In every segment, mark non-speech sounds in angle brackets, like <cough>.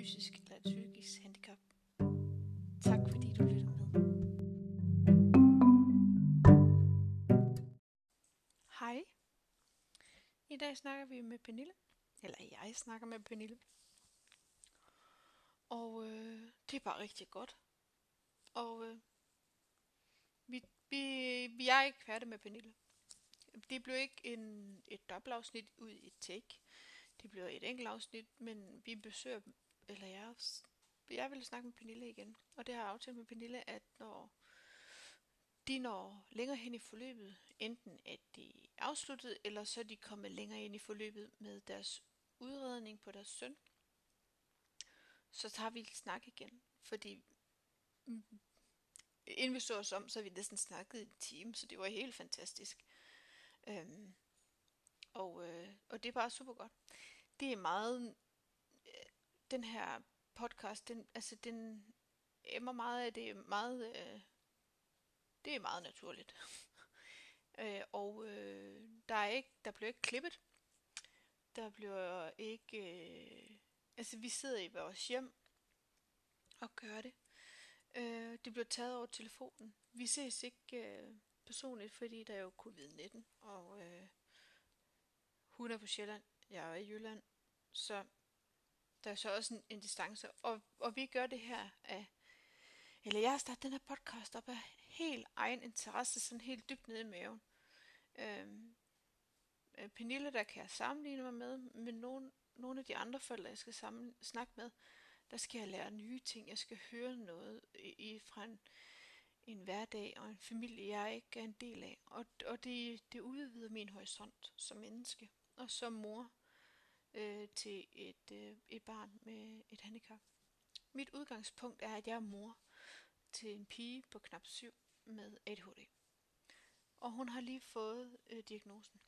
fysisk eller et psykisk handicap. Tak fordi du lyttede med. Hej. I dag snakker vi med Pernille. Eller jeg snakker med Pernille. Og øh, det er bare rigtig godt. Og øh, vi, vi, vi er ikke færdige med Pernille. Det blev ikke en, et dobbeltafsnit ud i et take. Det blev et enkelt afsnit, men vi besøger eller jeg, jeg vil snakke med Pernille igen. Og det har jeg aftalt med Pernille, at når de når længere hen i forløbet, enten at de er afsluttet, eller så er de kommet længere ind i forløbet med deres udredning på deres søn, så tager vi snak igen. Fordi mm, inden vi så os om, så har vi næsten snakket en time, så det var helt fantastisk. Øhm, og, øh, og det er bare super godt. Det er meget, den her podcast, den, altså den emmer meget af det er meget, øh, det er meget naturligt. <laughs> øh, og øh, der er ikke, der bliver ikke klippet. Der bliver ikke, øh, altså vi sidder i vores hjem og gør det. Øh, det bliver taget over telefonen. Vi ses ikke øh, personligt, fordi der er jo covid-19, og øh, hun er på Sjælland, jeg er i Jylland, så der er så også en, en distance. Og, og vi gør det her af, eller jeg har startet den her podcast op af helt egen interesse, sådan helt dybt nede i maven. Øhm, øh, Pernille, der kan jeg sammenligne mig med, men nogle, nogle af de andre forældre, jeg skal sammen, snakke med, der skal jeg lære nye ting. Jeg skal høre noget i, i fra en, en hverdag og en familie, jeg ikke er en del af. Og, og det, det udvider min horisont som menneske og som mor øh, til et, øh, et barn med et handicap. Mit udgangspunkt er, at jeg er mor til en pige på knap 7 med ADHD. Og hun har lige fået øh, diagnosen.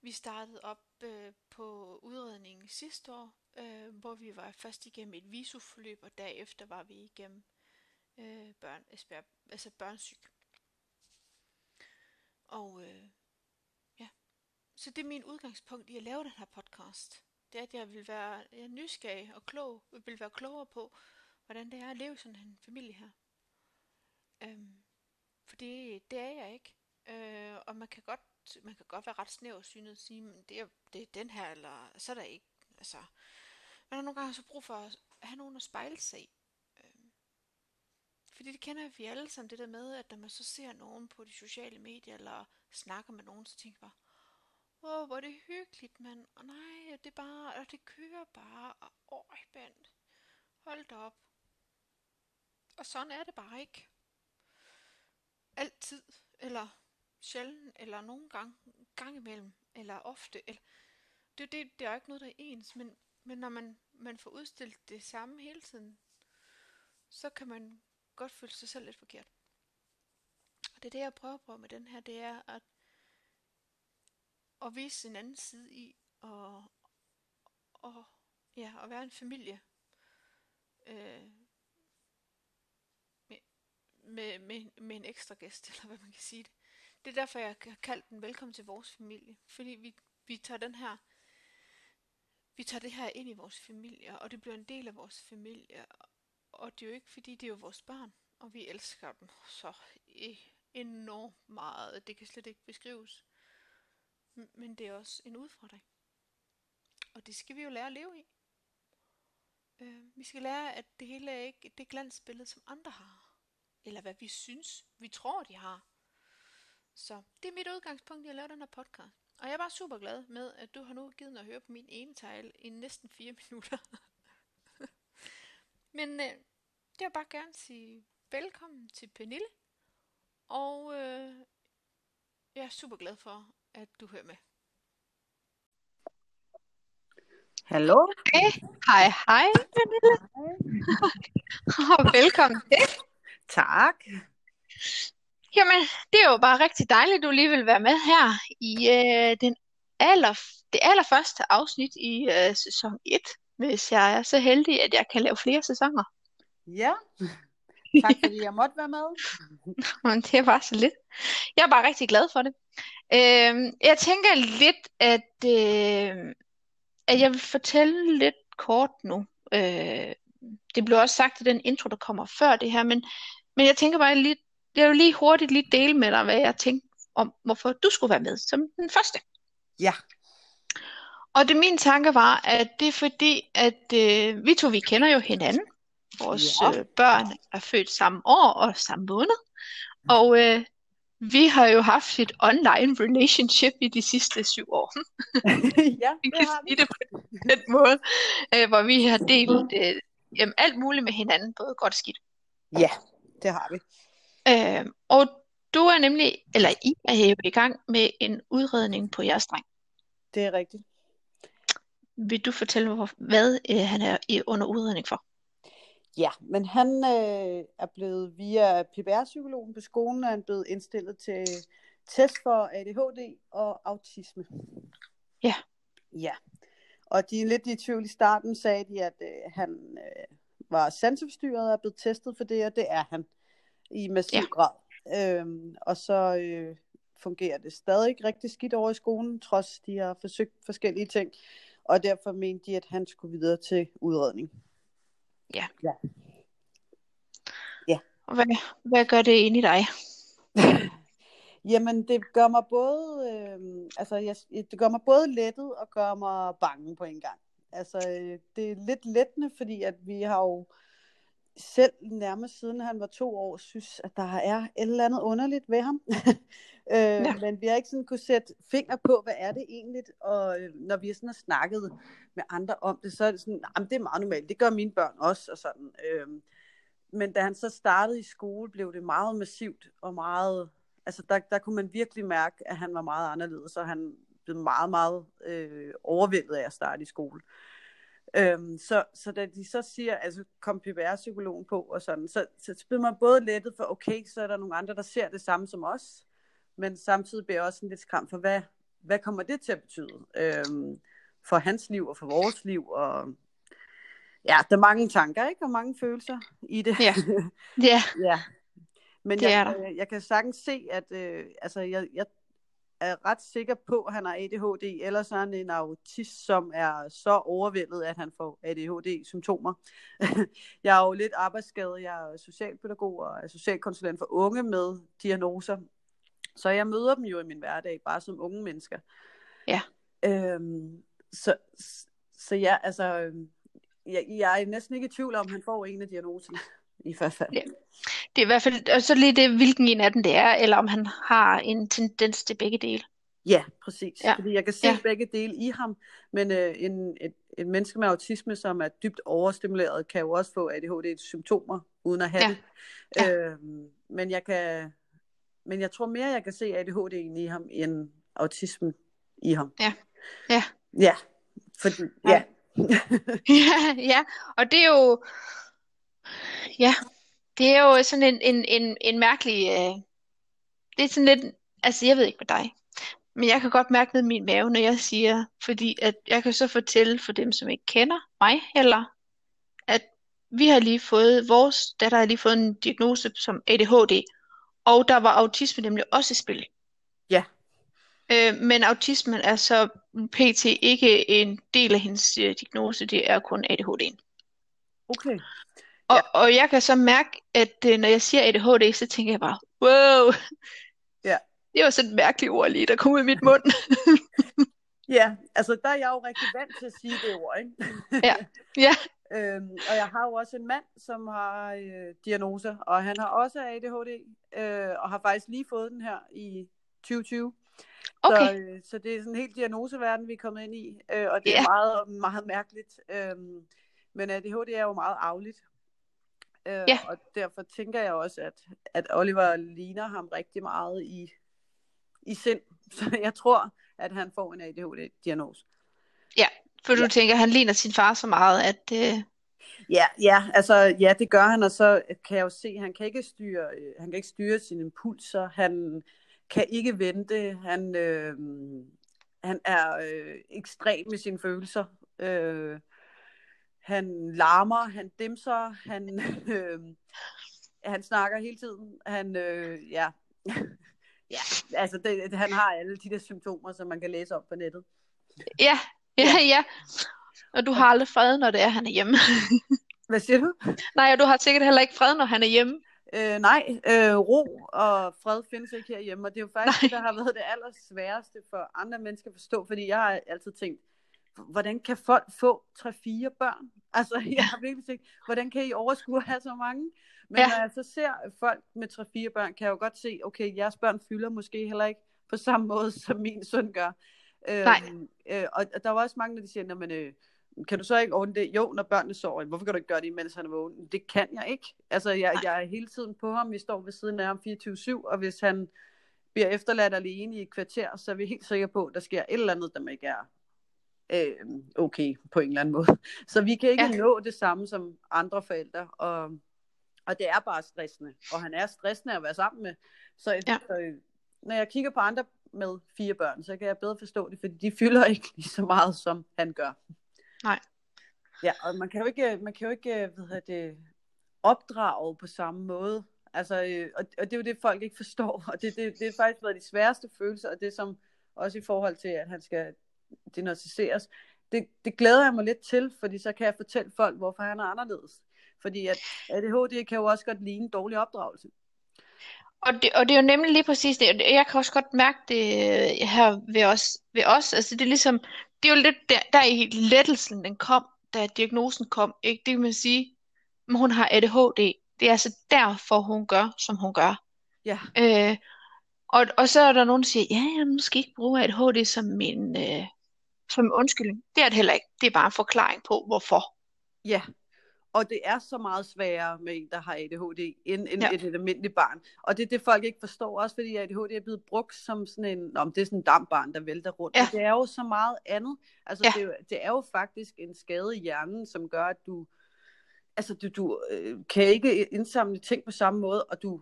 Vi startede op øh, på udredningen sidste år, øh, hvor vi var først igennem et visuforløb, og derefter var vi igennem øh, børn, altså børnsyg. Altså og øh, så det er min udgangspunkt i at lave den her podcast. Det er, at jeg vil være jeg er nysgerrig og klog, vil være klogere på, hvordan det er at leve sådan en familie her. Øhm, for det, det er jeg ikke. Øh, og man kan godt man kan godt være ret snæversynet og sige, men det er, det er den her, eller så er der ikke. Altså, man har nogle gange så brug for at have nogen at spejle sig i. Øhm, fordi det kender vi alle sammen, det der med, at når man så ser nogen på de sociale medier, eller snakker med nogen, så tænker man bare, åh, hvor er det hyggeligt, mand. Og nej, det er bare, og det kører bare, og åh, band. Hold da op. Og sådan er det bare ikke. Altid, eller sjældent, eller nogle gange, gang imellem, eller ofte. Eller, det, det, det er jo ikke noget, der er ens, men, men når man, man får udstillet det samme hele tiden, så kan man godt føle sig selv lidt forkert. Og det er det, jeg prøver på med den her, det er at, at vise en anden side i, og, og, ja, at være en familie, øh, med, med, med en ekstra gæst, <laughs> eller hvad man kan sige det. Det er derfor, jeg har kaldt den velkommen til vores familie. Fordi vi, vi tager den her, vi tager det her ind i vores familie, og det bliver en del af vores familie. Og det er jo ikke, fordi det er jo vores børn, og vi elsker dem så e-, enormt meget. Det kan slet ikke beskrives. Men det er også en udfordring. Og det skal vi jo lære at leve i. Øh, vi skal lære, at det hele er ikke det glansbillede, som andre har eller hvad vi synes, vi tror, de har. Så det er mit udgangspunkt i at lave den her podcast. Og jeg er bare super glad med, at du har nu givet mig at høre på min ene tegl i næsten fire <laughs> minutter. Men øh, det vil bare gerne sige velkommen til Pernille. Og øh, jeg er super glad for, at du hører med. Hallo? Hej, hej, hej Pernille. <laughs> og velkommen til. Tak. Jamen, det er jo bare rigtig dejligt, at du lige vil være med her i øh, den aller, det allerførste afsnit i øh, sæson 1, hvis jeg er så heldig, at jeg kan lave flere sæsoner. Ja, tak fordi jeg måtte være med. <laughs> Men det er bare så lidt. Jeg er bare rigtig glad for det. Øh, jeg tænker lidt, at, øh, at jeg vil fortælle lidt kort nu. Øh, det blev også sagt i den intro, der kommer før det her, men men jeg tænker bare lige, jeg vil lige hurtigt lige dele med dig, hvad jeg tænkte om, hvorfor du skulle være med som den første. Ja. Og det min tanke var, at det er fordi, at øh, vi to, vi kender jo hinanden. Vores Ja. øh, børn er født samme år og samme måned. Og øh, vi har jo haft et online relationship i de sidste syv år. <laughs> ja, Vi kan sige det på den måde, øh, hvor vi har delt øh, jamen, alt muligt med hinanden, både godt og skidt. Ja, det har vi. Øh, og du er nemlig, eller I er jo i gang med en udredning på jeres dreng. Det er rigtigt. Vil du fortælle, hvor, hvad øh, han er under udredning for? Ja, men han øh, er blevet via PBR-psykologen på skolen, er han blevet indstillet til test for ADHD og autisme. Ja. Ja, og de er lidt i tvivl i starten, sagde de, at øh, han øh, var sanseforstyrret og er blevet testet for det, og det er han i massiv Ja. grad. Øhm, og så øh, fungerer det stadig ikke rigtig skidt over i skolen, trods de har forsøgt forskellige ting, og derfor mente de, at han skulle videre til udredning. Og hvad, hvad gør det ind i dig? <laughs> Jamen, det gør mig både, øh, altså, jeg, det gør mig både lettet og gør mig bange på en gang. Altså, øh, det er lidt lettende, fordi at vi har jo selv nærmest siden han var to år, synes, at der er et eller andet underligt ved ham. <laughs> øh, ja. Men vi har ikke sådan kunne sætte finger på, hvad er det egentlig, og øh, når vi sådan har snakket med andre om det, så er det sådan, jamen, det er meget normalt, det gør mine børn også, og sådan. Øh, men da han så startede i skole, blev det meget massivt og meget, altså der, der kunne man virkelig mærke, at han var meget anderledes, og han blev meget, meget øh, overvældet af at starte i skole. Øhm, så, så da de så siger, altså kom PBR-psykologen på og sådan, så, så bliver man både lettet for, okay, så er der nogle andre, der ser det samme som os, men samtidig bliver jeg også sådan lidt skræmt for, hvad, hvad kommer det til at betyde øhm, for hans liv og for vores liv, og ja, der er mange tanker, ikke, og mange følelser i det. Ja. Ja, <laughs> ja. Men Det er jeg, der. jeg, jeg kan sagtens se, at øh, altså, jeg, jeg er ret sikker på, at han har ADHD, ellers er han en autist, som er så overvældet, at han får ADHD-symptomer. <laughs> jeg er jo lidt arbejdsskadet, jeg er socialpædagog og er socialkonsulent for unge med diagnoser, så jeg møder dem jo i min hverdag, bare som unge mennesker. Ja. Øhm, så, så ja, altså, øhm, jeg, jeg er næsten ikke i tvivl om, at han får en af diagnoserne, i hvert fald. Ja. det er i hvert fald og så lige det, hvilken en af dem det er, eller om han har en tendens til begge dele. Ja, præcis. Ja. Fordi jeg kan se Ja. begge dele i ham, men øh, en, et, et menneske med autisme, som er dybt overstimuleret, kan jo også få ADHD-symptomer, uden at have Ja. det. Ja. Øhm, men jeg kan, men jeg tror mere, jeg kan se ADHD'en i ham, end autismen i ham. Ja. Ja. Ja, fordi, Ja. ja. <laughs> Ja, ja, og det er jo, ja, det er jo sådan en, en, en, en mærkelig, øh, det er sådan lidt, altså jeg ved ikke med dig, men jeg kan godt mærke i min mave, når jeg siger, fordi at jeg kan så fortælle for dem, som ikke kender mig heller, at vi har lige fået, vores datter har lige fået en diagnose som ADHD, og der var autisme nemlig også i spil. Ja. Øh, men autismen er så pt. ikke en del af hendes øh, diagnose, det er kun ADHD'en. Okay. Og, og jeg kan så mærke, at øh, når jeg siger ADHD, så tænker jeg bare, wow, Ja. det var sådan et mærkeligt ord lige, der kom ud af mit mund. <laughs> Ja, altså der er jeg jo rigtig vant til at sige det ord, ikke? Ja. Ja. Øhm, og jeg har jo også en mand, som har øh, diagnoser, og han har også ADHD, øh, og har faktisk lige fået den her i 2020. Okay, Så, øh, så det er sådan en helt diagnoseverden, vi er kommet ind i, øh, og det er Ja. meget, meget mærkeligt. Øhm, men ADHD er jo meget afligt. Øh, Ja. Og derfor tænker jeg også, at, at Oliver ligner ham rigtig meget i, i sind. <laughs> Så jeg tror, at han får en ADHD-diagnose. For du Ja. tænker, han ligner sin far så meget, at øh, Ja, ja, altså ja, det gør han, og så kan jeg jo se, at han kan ikke styre, øh, han kan ikke styre sine impulser, han kan ikke vente, han, øh, han er øh, ekstrem med sine følelser, øh, han larmer, han dimser, han, <laughs> øh, han snakker hele tiden, han, øh, ja, <laughs> ja, altså det, han har alle de der symptomer, som man kan læse om på nettet. ja, ja, ja. Og du har aldrig fred, når det er, han er hjemme. <laughs> Hvad siger du? Nej, og du har sikkert heller ikke fred, når han er hjemme. Øh, nej, øh, ro og fred findes ikke herhjemme, og det er jo faktisk nej. det, der har været det allersværeste for andre mennesker at forstå, fordi jeg har altid tænkt, hvordan kan folk få 3-4 børn? Altså, jeg har virkelig tænkt, hvordan kan I overskue at have så mange? Men ja. når jeg så ser folk med 3-4 børn, kan jeg jo godt se, okay, jeres børn fylder måske heller ikke på samme måde, som min søn gør. Nej. Øhm, øh, og, og der var også mange, der siger, men, øh, kan du så ikke ordne det? Jo, når børnene sover. Hvorfor kan du ikke gøre det, mens han er vågen? Det kan jeg ikke. Altså, jeg, jeg er hele tiden på ham. Vi står ved siden af ham 24-7, og hvis han bliver efterladt alene i et kvarter, så er vi helt sikre på, at der sker et eller andet, der ikke er øh, okay på en eller anden måde. <laughs> Så vi kan ikke ja. nå det samme som andre forældre, og, og det er bare stressende. Og han er stressende at være sammen med. Så, ja. så når jeg kigger på andre med fire børn, så kan jeg bedre forstå det, fordi de fylder <laughs> ikke lige så meget, som han gør. Nej. Ja, og man kan jo ikke, man kan jo ikke hvad det, opdrage på samme måde. Altså, øh, og, og det er jo det, folk ikke forstår. <laughs> Og det, det, det er faktisk været de sværeste følelser, og det som også i forhold til, at han skal diagnostiseres, det, det glæder jeg mig lidt til, fordi så kan jeg fortælle folk, hvorfor han er anderledes. Fordi at ADHD kan jo også godt ligne dårlig opdragelse. Og det, og det er jo nemlig lige præcis det. Jeg kan også godt mærke det øh, her ved os. Ved os. Altså det er ligesom, det er jo lidt der, der i lettelsen, den kom, da diagnosen kom. Ikke? Det kan man sige, men hun har ADHD. Det er altså derfor, hun gør, som hun gør. Ja. Øh, og, og så er der nogen, der siger, ja, jeg måske ikke bruge ADHD som min øh, som undskyldning. Det er det heller ikke. Det er bare en forklaring på, hvorfor. Ja, og det er så meget sværere med en, der har ADHD, end, end ja. et, et almindeligt barn. Og det er det, folk ikke forstår, også fordi ADHD er blevet brugt som sådan en, om det er sådan en dampbarn, der vælter rundt. Ja. Men det er jo så meget andet. Altså, ja. det, det er jo faktisk en skade i hjernen, som gør, at du, altså, du, du øh, kan ikke indsamle ting på samme måde, og du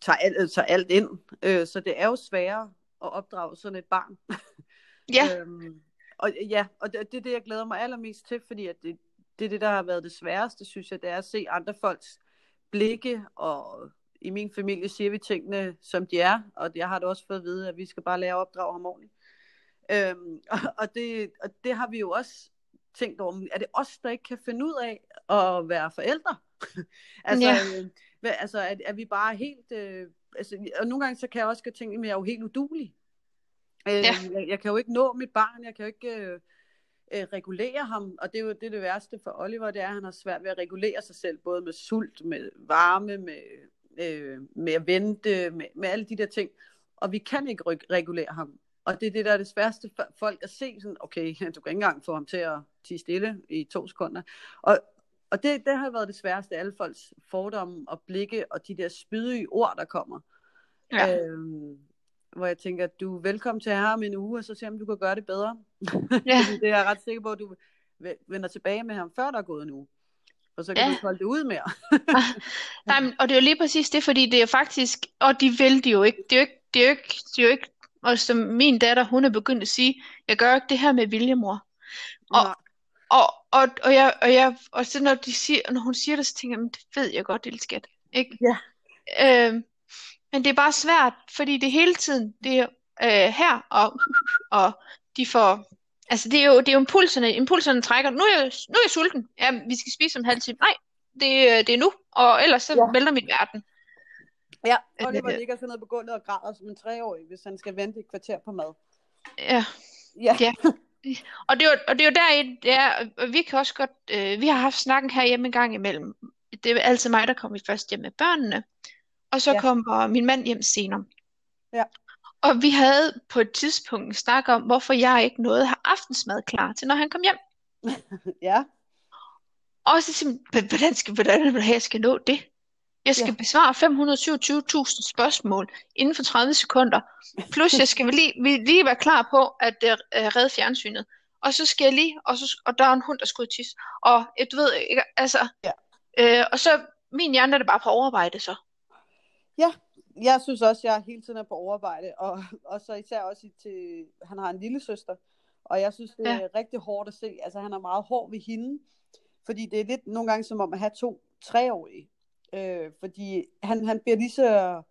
tager alt, øh, tager alt ind. Øh, så det er jo sværere at opdrage sådan et barn. Ja. <laughs> øhm, og ja, og det, det er det, jeg glæder mig allermest til, fordi at det, det er det, der har været det sværeste, synes jeg, det er at se andre folks blikke, og i min familie siger vi tingene, som de er, og jeg har da også fået at vide, at vi skal bare lære at opdrage ham ordentligt. Øhm, og, <laughs> og, det, og det har vi jo også tænkt over, er det os, der ikke kan finde ud af at være forældre? <laughs> altså, ja. øh, hvad, altså er, er vi bare helt, øh, altså, og nogle gange så kan jeg også tænke, at jeg er jo helt udulig. Øh, ja. jeg, jeg kan jo ikke nå mit barn, jeg kan jo ikke... Øh, øh, regulere ham, og det er jo det, er det værste for Oliver, det er, at han har svært ved at regulere sig selv, både med sult, med varme, med, øh, med at vente, med, med alle de der ting, og vi kan ikke regulere ham. Og det er det, der er det sværeste for folk at se, sådan, okay, <laughs> du kan ikke engang få ham til at tige stille i to sekunder. Og, og det, det har været det sværeste, alle folks fordomme og blikke, og de der spydige ord, der kommer. Ja. Øhm, hvor jeg tænker, at du er velkommen til at have ham en uge, og så se om du kan gøre det bedre. Ja. <laughs> det er jeg ret sikker på, at du vender tilbage med ham, før der er gået en uge. Og så kan ja. du holde det ud mere. <laughs> Nej, men, og det er jo lige præcis det, fordi det er faktisk, og de vil de jo ikke. Det er jo ikke, det er jo ikke, det er jo ikke og som min datter, hun er begyndt at sige, jeg gør ikke det her med vilje, mor. Og, og, og, og, jeg, og, jeg, og så når, de siger, når hun siger det, så tænker jeg, men det ved jeg godt, lille skat. Ikke? Ja. Øhm, men det er bare svært, fordi det hele tiden, det er øh, her, og, og de får, altså det er jo, det er jo impulserne, impulserne trækker, nu er jeg, nu er jeg sulten, ja, vi skal spise om halv time, nej, det, det er nu, og ellers så ja. vælter mit verden. Ja, øh, ligger sådan noget på gulvet og græder som en treårig, hvis han skal vente et kvarter på mad. Ja. Ja. ja. Og det er og det er jo der, det er, og vi kan også godt, øh, vi har haft snakken her hjemme en gang imellem. Det er altid mig, der kommer først hjem med børnene. Og så ja. kommer min mand hjem senere. Ja. Og vi havde på et tidspunkt en snak om, hvorfor jeg ikke nåede at have aftensmad klar til, når han kom hjem. <laughs> ja. Og så siger hvordan skal, hvordan vil jeg skal nå det? Jeg skal ja. besvare 527.000 spørgsmål inden for 30 sekunder. Plus jeg skal lige, lige være klar på at uh, redde fjernsynet. Og så skal jeg lige, og, så, og der er en hund, der skal ud tisse. Og du ved, ikke, altså, ja. øh, og så min hjerne er det bare på overarbejde så. Ja, jeg synes også, jeg hele tiden er på overarbejde, og, og så især også til, han har en lille søster, og jeg synes, det er ja. rigtig hårdt at se, altså han er meget hård ved hende, fordi det er lidt nogle gange som om at have to treårige, øh, fordi han, han bliver lige så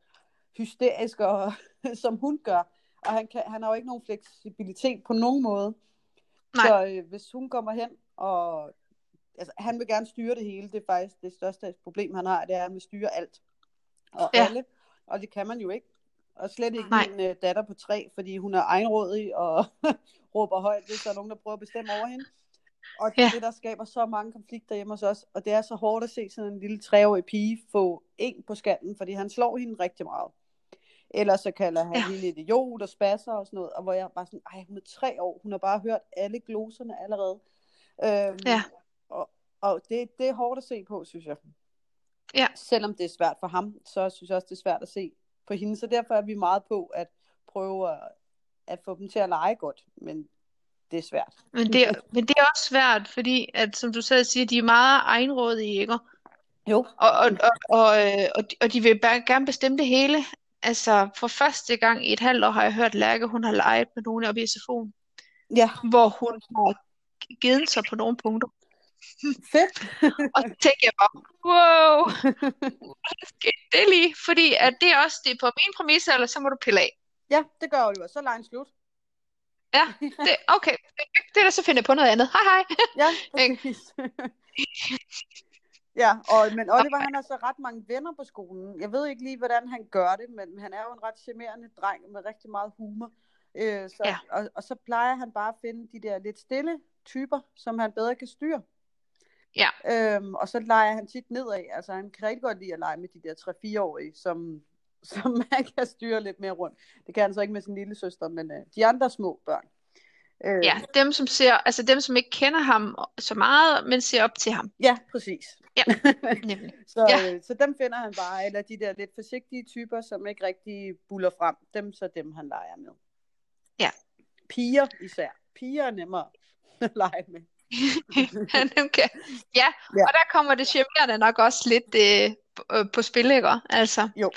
hysterisk, og, <laughs> som hun gør, og han, kan, han har jo ikke nogen fleksibilitet på nogen måde, Nej. så øh, hvis hun kommer hen, og altså, han vil gerne styre det hele, det er faktisk det største problem, han har, det er, at han vil styre alt. Og Ja. alle, og det kan man jo ikke. Og slet ikke Nej. min øh, datter på tre, fordi hun er egenrådig og <laughs> råber højt, hvis der er nogen, der prøver at bestemme over hende. Og det Ja. det, der skaber så mange konflikter hjemme hos os. Og det er så hårdt at se sådan en lille treårig pige få en på skallen, fordi han slår hende rigtig meget. Ellers så kalder han ja. hende idiot og spasser og sådan noget. Og hvor jeg bare sådan, ej, hun er tre år. Hun har bare hørt alle gloserne allerede. Øhm, Ja. Og, og det, det er hårdt at se på, synes jeg. Ja. Selvom det er svært for ham, så synes jeg også, det er svært at se på hende. Så derfor er vi meget på at prøve at, at få dem til at lege godt. Men det er svært. Men det, men det er også svært, fordi, at, som du selv siger, de er meget egenrådige, ikke? Jo. Og, og, og, og, øh, og, de, og de vil bare gerne bestemme det hele. Altså, for første gang i et halvt år har jeg hørt Lærke, hun har leget med nogen oppe i SFO'en, Ja, hvor hun har givet sig på nogle punkter. Fedt. Og så tænkte jeg bare, wow, skete det lige? Fordi at det er også det er på mine præmisser, eller så må du pille af. Ja, det gør Oliver. Så lejen slut. Ja, det, okay. Det er der, så finder jeg på noget andet. Hej hej. Ja, <laughs> præcis. ja, og, men Oliver han har så ret mange venner på skolen. Jeg ved ikke lige, hvordan han gør det, men han er jo en ret charmerende dreng med rigtig meget humor. Øh, så, Ja. og, og så plejer han bare at finde de der lidt stille typer, som han bedre kan styre. Ja. Øhm, og så leger han tit nedad. Altså han kan rigtig godt lide at lege med de der 3-4-årige, som, <laughs> som man kan styre lidt mere rundt. Det kan han så ikke med sin lille søster, men øh, de andre små børn. Øh, Ja, dem som ser, altså dem som ikke kender ham så meget, men ser op til ham. ja, præcis. Ja. <laughs> Nemlig. Så, Ja. øh, så dem finder han bare, eller de der lidt forsigtige typer, som ikke rigtig buller frem. Dem så dem, han leger med. Ja. Piger især. Piger er nemmere <laughs> at lege med. <laughs> Kan- ja, Ja. og der kommer det charmerende nok også lidt øh, på, øh, på spil, ikke? Altså. Jo.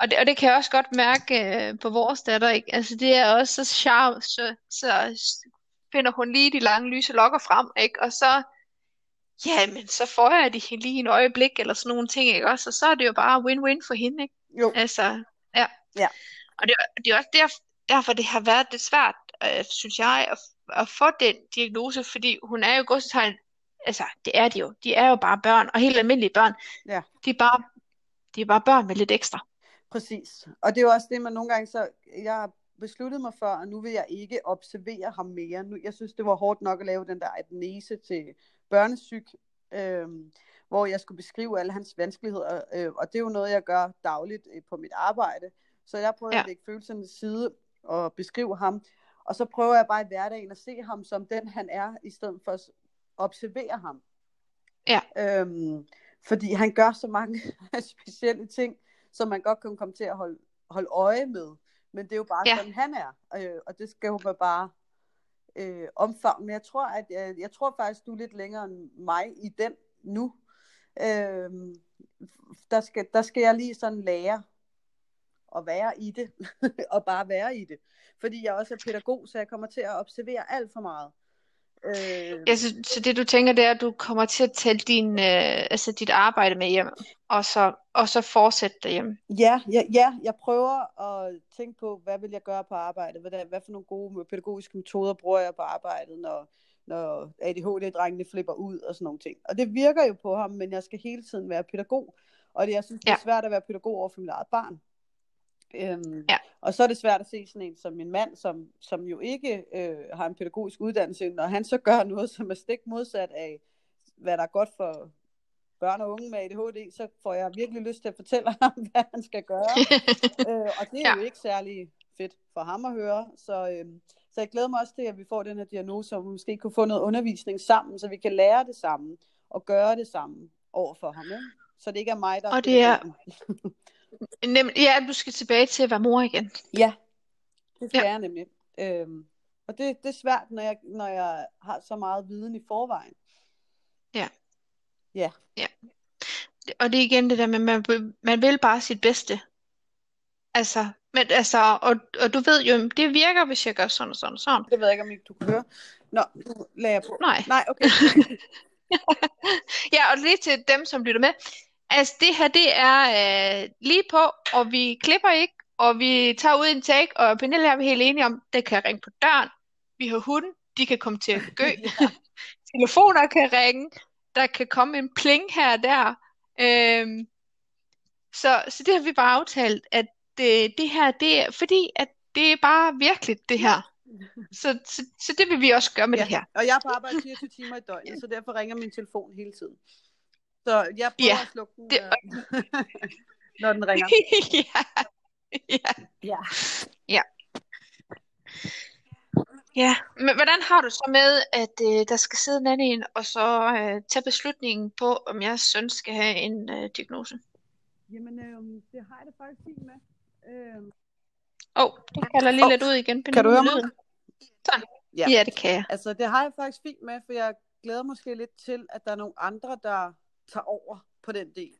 Og det, og det kan jeg også godt mærke øh, på vores datter, ikke? Altså det er også så sharp, så, så finder hun lige de lange lyse lokker frem, ikke? Og så, ja, men så får jeg de lige en øjeblik, eller sådan nogle ting, ikke også? Og så er det jo bare win-win for hende, ikke? Jo, Altså, ja. Ja. Og det, det er også der, derfor, det har været lidt svært, øh, synes jeg, at, at få den diagnose, fordi hun er jo godsetegn, altså, det er de jo. De er jo bare børn, og helt almindelige børn. Ja. De er bare, de er bare børn med lidt ekstra. præcis. Og det er jo også det, man nogle gange så... Jeg har besluttet mig for, at nu vil jeg ikke observere ham mere. Nu, jeg synes, det var hårdt nok at lave den der anamnese til børnesyg, øhm, hvor jeg skulle beskrive alle hans vanskeligheder. Øh, og det er jo noget, jeg gør dagligt øh, på mit arbejde. Så jeg prøver Ja. at lægge følelserne til side og beskrive ham. Og så prøver jeg bare i hverdagen at se ham som den, han er, i stedet for at observere ham. Ja. Øhm, fordi han gør så mange <laughs> specielle ting, som man godt kan komme til at holde, holde øje med. Men det er jo bare Ja. sådan, han er. Øh, og det skal jo bare øh, omfavne. Men jeg tror, at jeg, jeg tror faktisk, du er lidt længere end mig i den nu. Øh, der, skal, der skal jeg lige sådan lære at være i det. <laughs> og bare være i det. Fordi jeg også er pædagog, så jeg kommer til at observere alt for meget. Øh, Ja, så, så det du tænker, det er, at du kommer til at tage din, øh, altså dit arbejde med hjem, og så, og så fortsætte derhjemme. Ja, ja, ja, jeg prøver at tænke på, hvad vil jeg gøre på arbejdet? Hvad, hvad for nogle gode pædagogiske metoder bruger jeg på arbejdet, når, når ADHD-drengene flipper ud og sådan nogle ting. Og det virker jo på ham, men jeg skal hele tiden være pædagog. Og det, jeg synes, det er Ja. svært at være pædagog over for mit eget barn. Øhm, Ja. Og så er det svært at se sådan en som min mand, som, som jo ikke øh, har en pædagogisk uddannelse, når han så gør noget, som er stik modsat af, hvad der er godt for børn og unge med ADHD, så får jeg virkelig lyst til at fortælle ham, <laughs> hvad han skal gøre. <laughs> øh, og det er Ja. jo ikke særlig fedt for ham at høre. Så, øh, så jeg glæder mig også til, at vi får den her diagnose, og vi måske kunne få noget undervisning sammen, så vi kan lære det samme og gøre det samme over for ham. Ikke? Så det ikke er mig, der Og det er-. <laughs> Nem, ja, du skal tilbage til at være mor igen. Ja, det skal Ja. jeg nemlig. Øhm, og det, det er svært, når jeg, når jeg har så meget viden i forvejen. Og det er igen det der med, man, man vil bare sit bedste. Altså, men altså, og, og du ved jo, det virker, hvis jeg gør sådan og sådan og sådan. Det ved jeg ikke, om ikke du kan høre. Nå, nu lagde jeg på. Nej. Nej, okay. <laughs> Ja, og lige til dem, som lytter med. Altså, det her, det er øh, lige på, og vi klipper ikke, og vi tager ud en take, og Pernille er vi helt enige om, det kan ringe på døren. Vi har hunden, de kan komme til at gø. <laughs> ja. Telefoner kan ringe, der kan komme en pling her og der. Øhm, Så, så det har vi bare aftalt, at det, det her, det er fordi, at det er bare virkelig det her. Så, så, så det vil vi også gøre med Ja, det her. og jeg er på arbejde 24 timer i døgnet, så derfor ringer min telefon hele tiden. Så jeg prøver Ja, at slukke den, det- øh, <laughs> når den ringer. <laughs> ja. Ja. Ja. Ja, men hvordan har du så med, at øh, der skal sidde en anden en, og så øh, tage beslutningen på, om jeres søn skal have en øh, diagnose? Jamen, øh, det har jeg det faktisk fint med. Øh, Åh, oh, det kalder lige Åh, lidt ud igen. kan du høre mig? Sådan. Ja. Ja, det kan jeg. altså, det har jeg faktisk fint med, for jeg glæder måske lidt til, at der er nogle andre, der tager over på den del.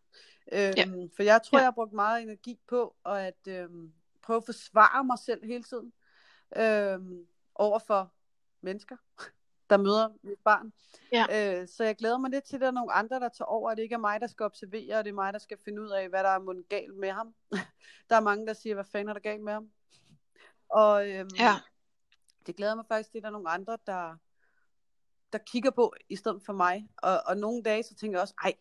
Øhm, Ja. For jeg tror, Ja. jeg har brugt meget energi på at øhm, prøve at forsvare mig selv hele tiden øhm, over for mennesker, der møder mit barn. Ja. Øh, så jeg glæder mig lidt til, at der er nogle andre, der tager over, at det ikke er mig, der skal observere, og det er mig, der skal finde ud af, hvad der er mundt galt med ham. <laughs> der er mange, der siger, hvad fanden er der galt med ham? Og øhm, Ja. det glæder mig faktisk at der er nogle andre, der, der kigger på, i stedet for mig. Og, og nogle dage, så tænker jeg også, ej,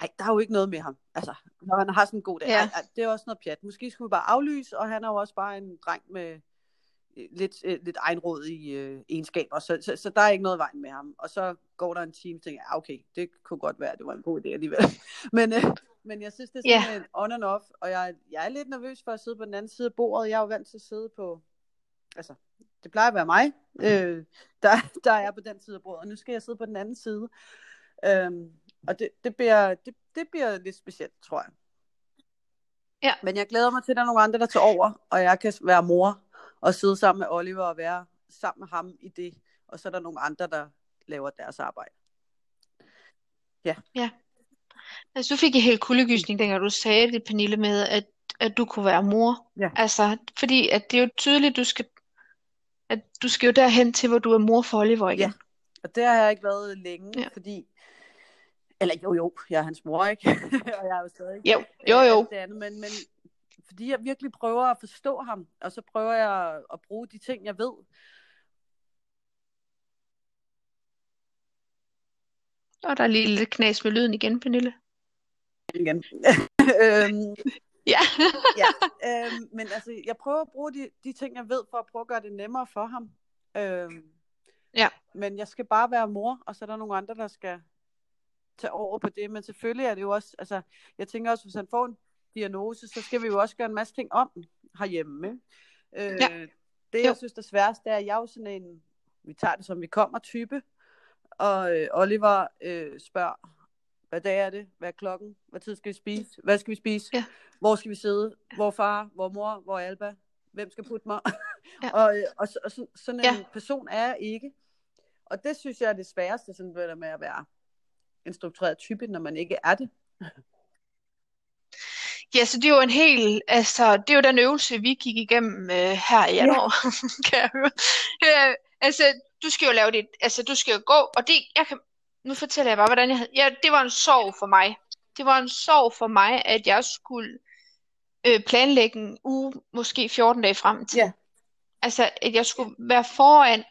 ej, der er jo ikke noget med ham. Altså, når han har sådan en god dag. Ja. Ej, ej, det er også noget pjat. Måske skulle vi bare aflyse, og han er jo også bare en dreng med øh, lidt, øh, lidt egenråd i øh, egenskaber, så, så, så der er ikke noget vejen med ham. Og så går der en time, og tænker jeg, ah, okay, det kunne godt være, det var en god idé alligevel. <laughs> men, øh, men jeg synes, det er sådan en on and off, og jeg, jeg er lidt nervøs for at sidde på den anden side af bordet. Jeg er jo vant til at sidde på, altså, det plejer at være mig, øh, der, der er på den side af bordet, og nu skal jeg sidde på den anden side. Øhm, og det, det, bliver, det, det bliver lidt specielt, tror jeg. Ja. Men jeg glæder mig til, at der er nogle andre, der tager over, og jeg kan være mor og sidde sammen med Oliver og være sammen med ham i det. Og så er der nogle andre, der laver deres arbejde. Altså, du fik en helt kuldegysning, dengang du sagde det, Pernille, med, at, at du kunne være mor. Ja. Altså, fordi at det er jo tydeligt, du skal, at du skal jo derhen til, hvor du er mor for Oliver igen. Ja. Og det har jeg ikke været længe, Ja. fordi... Eller jo, jo, jeg er hans mor, ikke? <laughs> og jeg er jo stadig Jo, jo, jo. det andet, men, men fordi jeg virkelig prøver at forstå ham, og så prøver jeg at bruge de ting, jeg ved. Og der er lige lidt knas med lyden igen, Pernille. Igen. <laughs> øhm, Ja. <laughs> ja, <laughs> øhm, men altså, jeg prøver at bruge de, de ting, jeg ved, for at prøve at gøre det nemmere for ham. Øhm, Ja. Men jeg skal bare være mor, og så er der nogle andre, der skal tage over på det. Men selvfølgelig er det jo også, altså, jeg tænker også, hvis han får en diagnose, så skal vi jo også gøre en masse ting om herhjemme. Ikke? Øh, Ja. Det, Jo. jeg synes, det sværeste er, at jeg er jo sådan en, vi tager det som vi kommer type, og øh, Oliver øh, spørger, hvad dag er det? Hvad er klokken? Hvad tid skal vi spise? Hvad skal vi spise? Ja. Hvor skal vi sidde? Hvor far? Hvor mor? Hvor Alba? Hvem skal putte mig? <laughs> Ja. og, øh, og, og så, sådan en Ja. person er jeg ikke. Og det synes jeg er det sværeste, sådan det der med at være en struktureret type, når man ikke er det. Ja, så det er jo en helt, altså, det er jo den øvelse, vi gik igennem øh, her i januar, <laughs> kan jeg høre. Øh, altså, du skal jo lave det, altså, du skal jo gå, og det, jeg kan, nu fortæller jeg bare, hvordan jeg havde, ja, det var en sorg for mig. Det var en sorg for mig, at jeg skulle øh, planlægge en uge, måske 14 dage frem til. Ja. Altså, at jeg skulle være foran,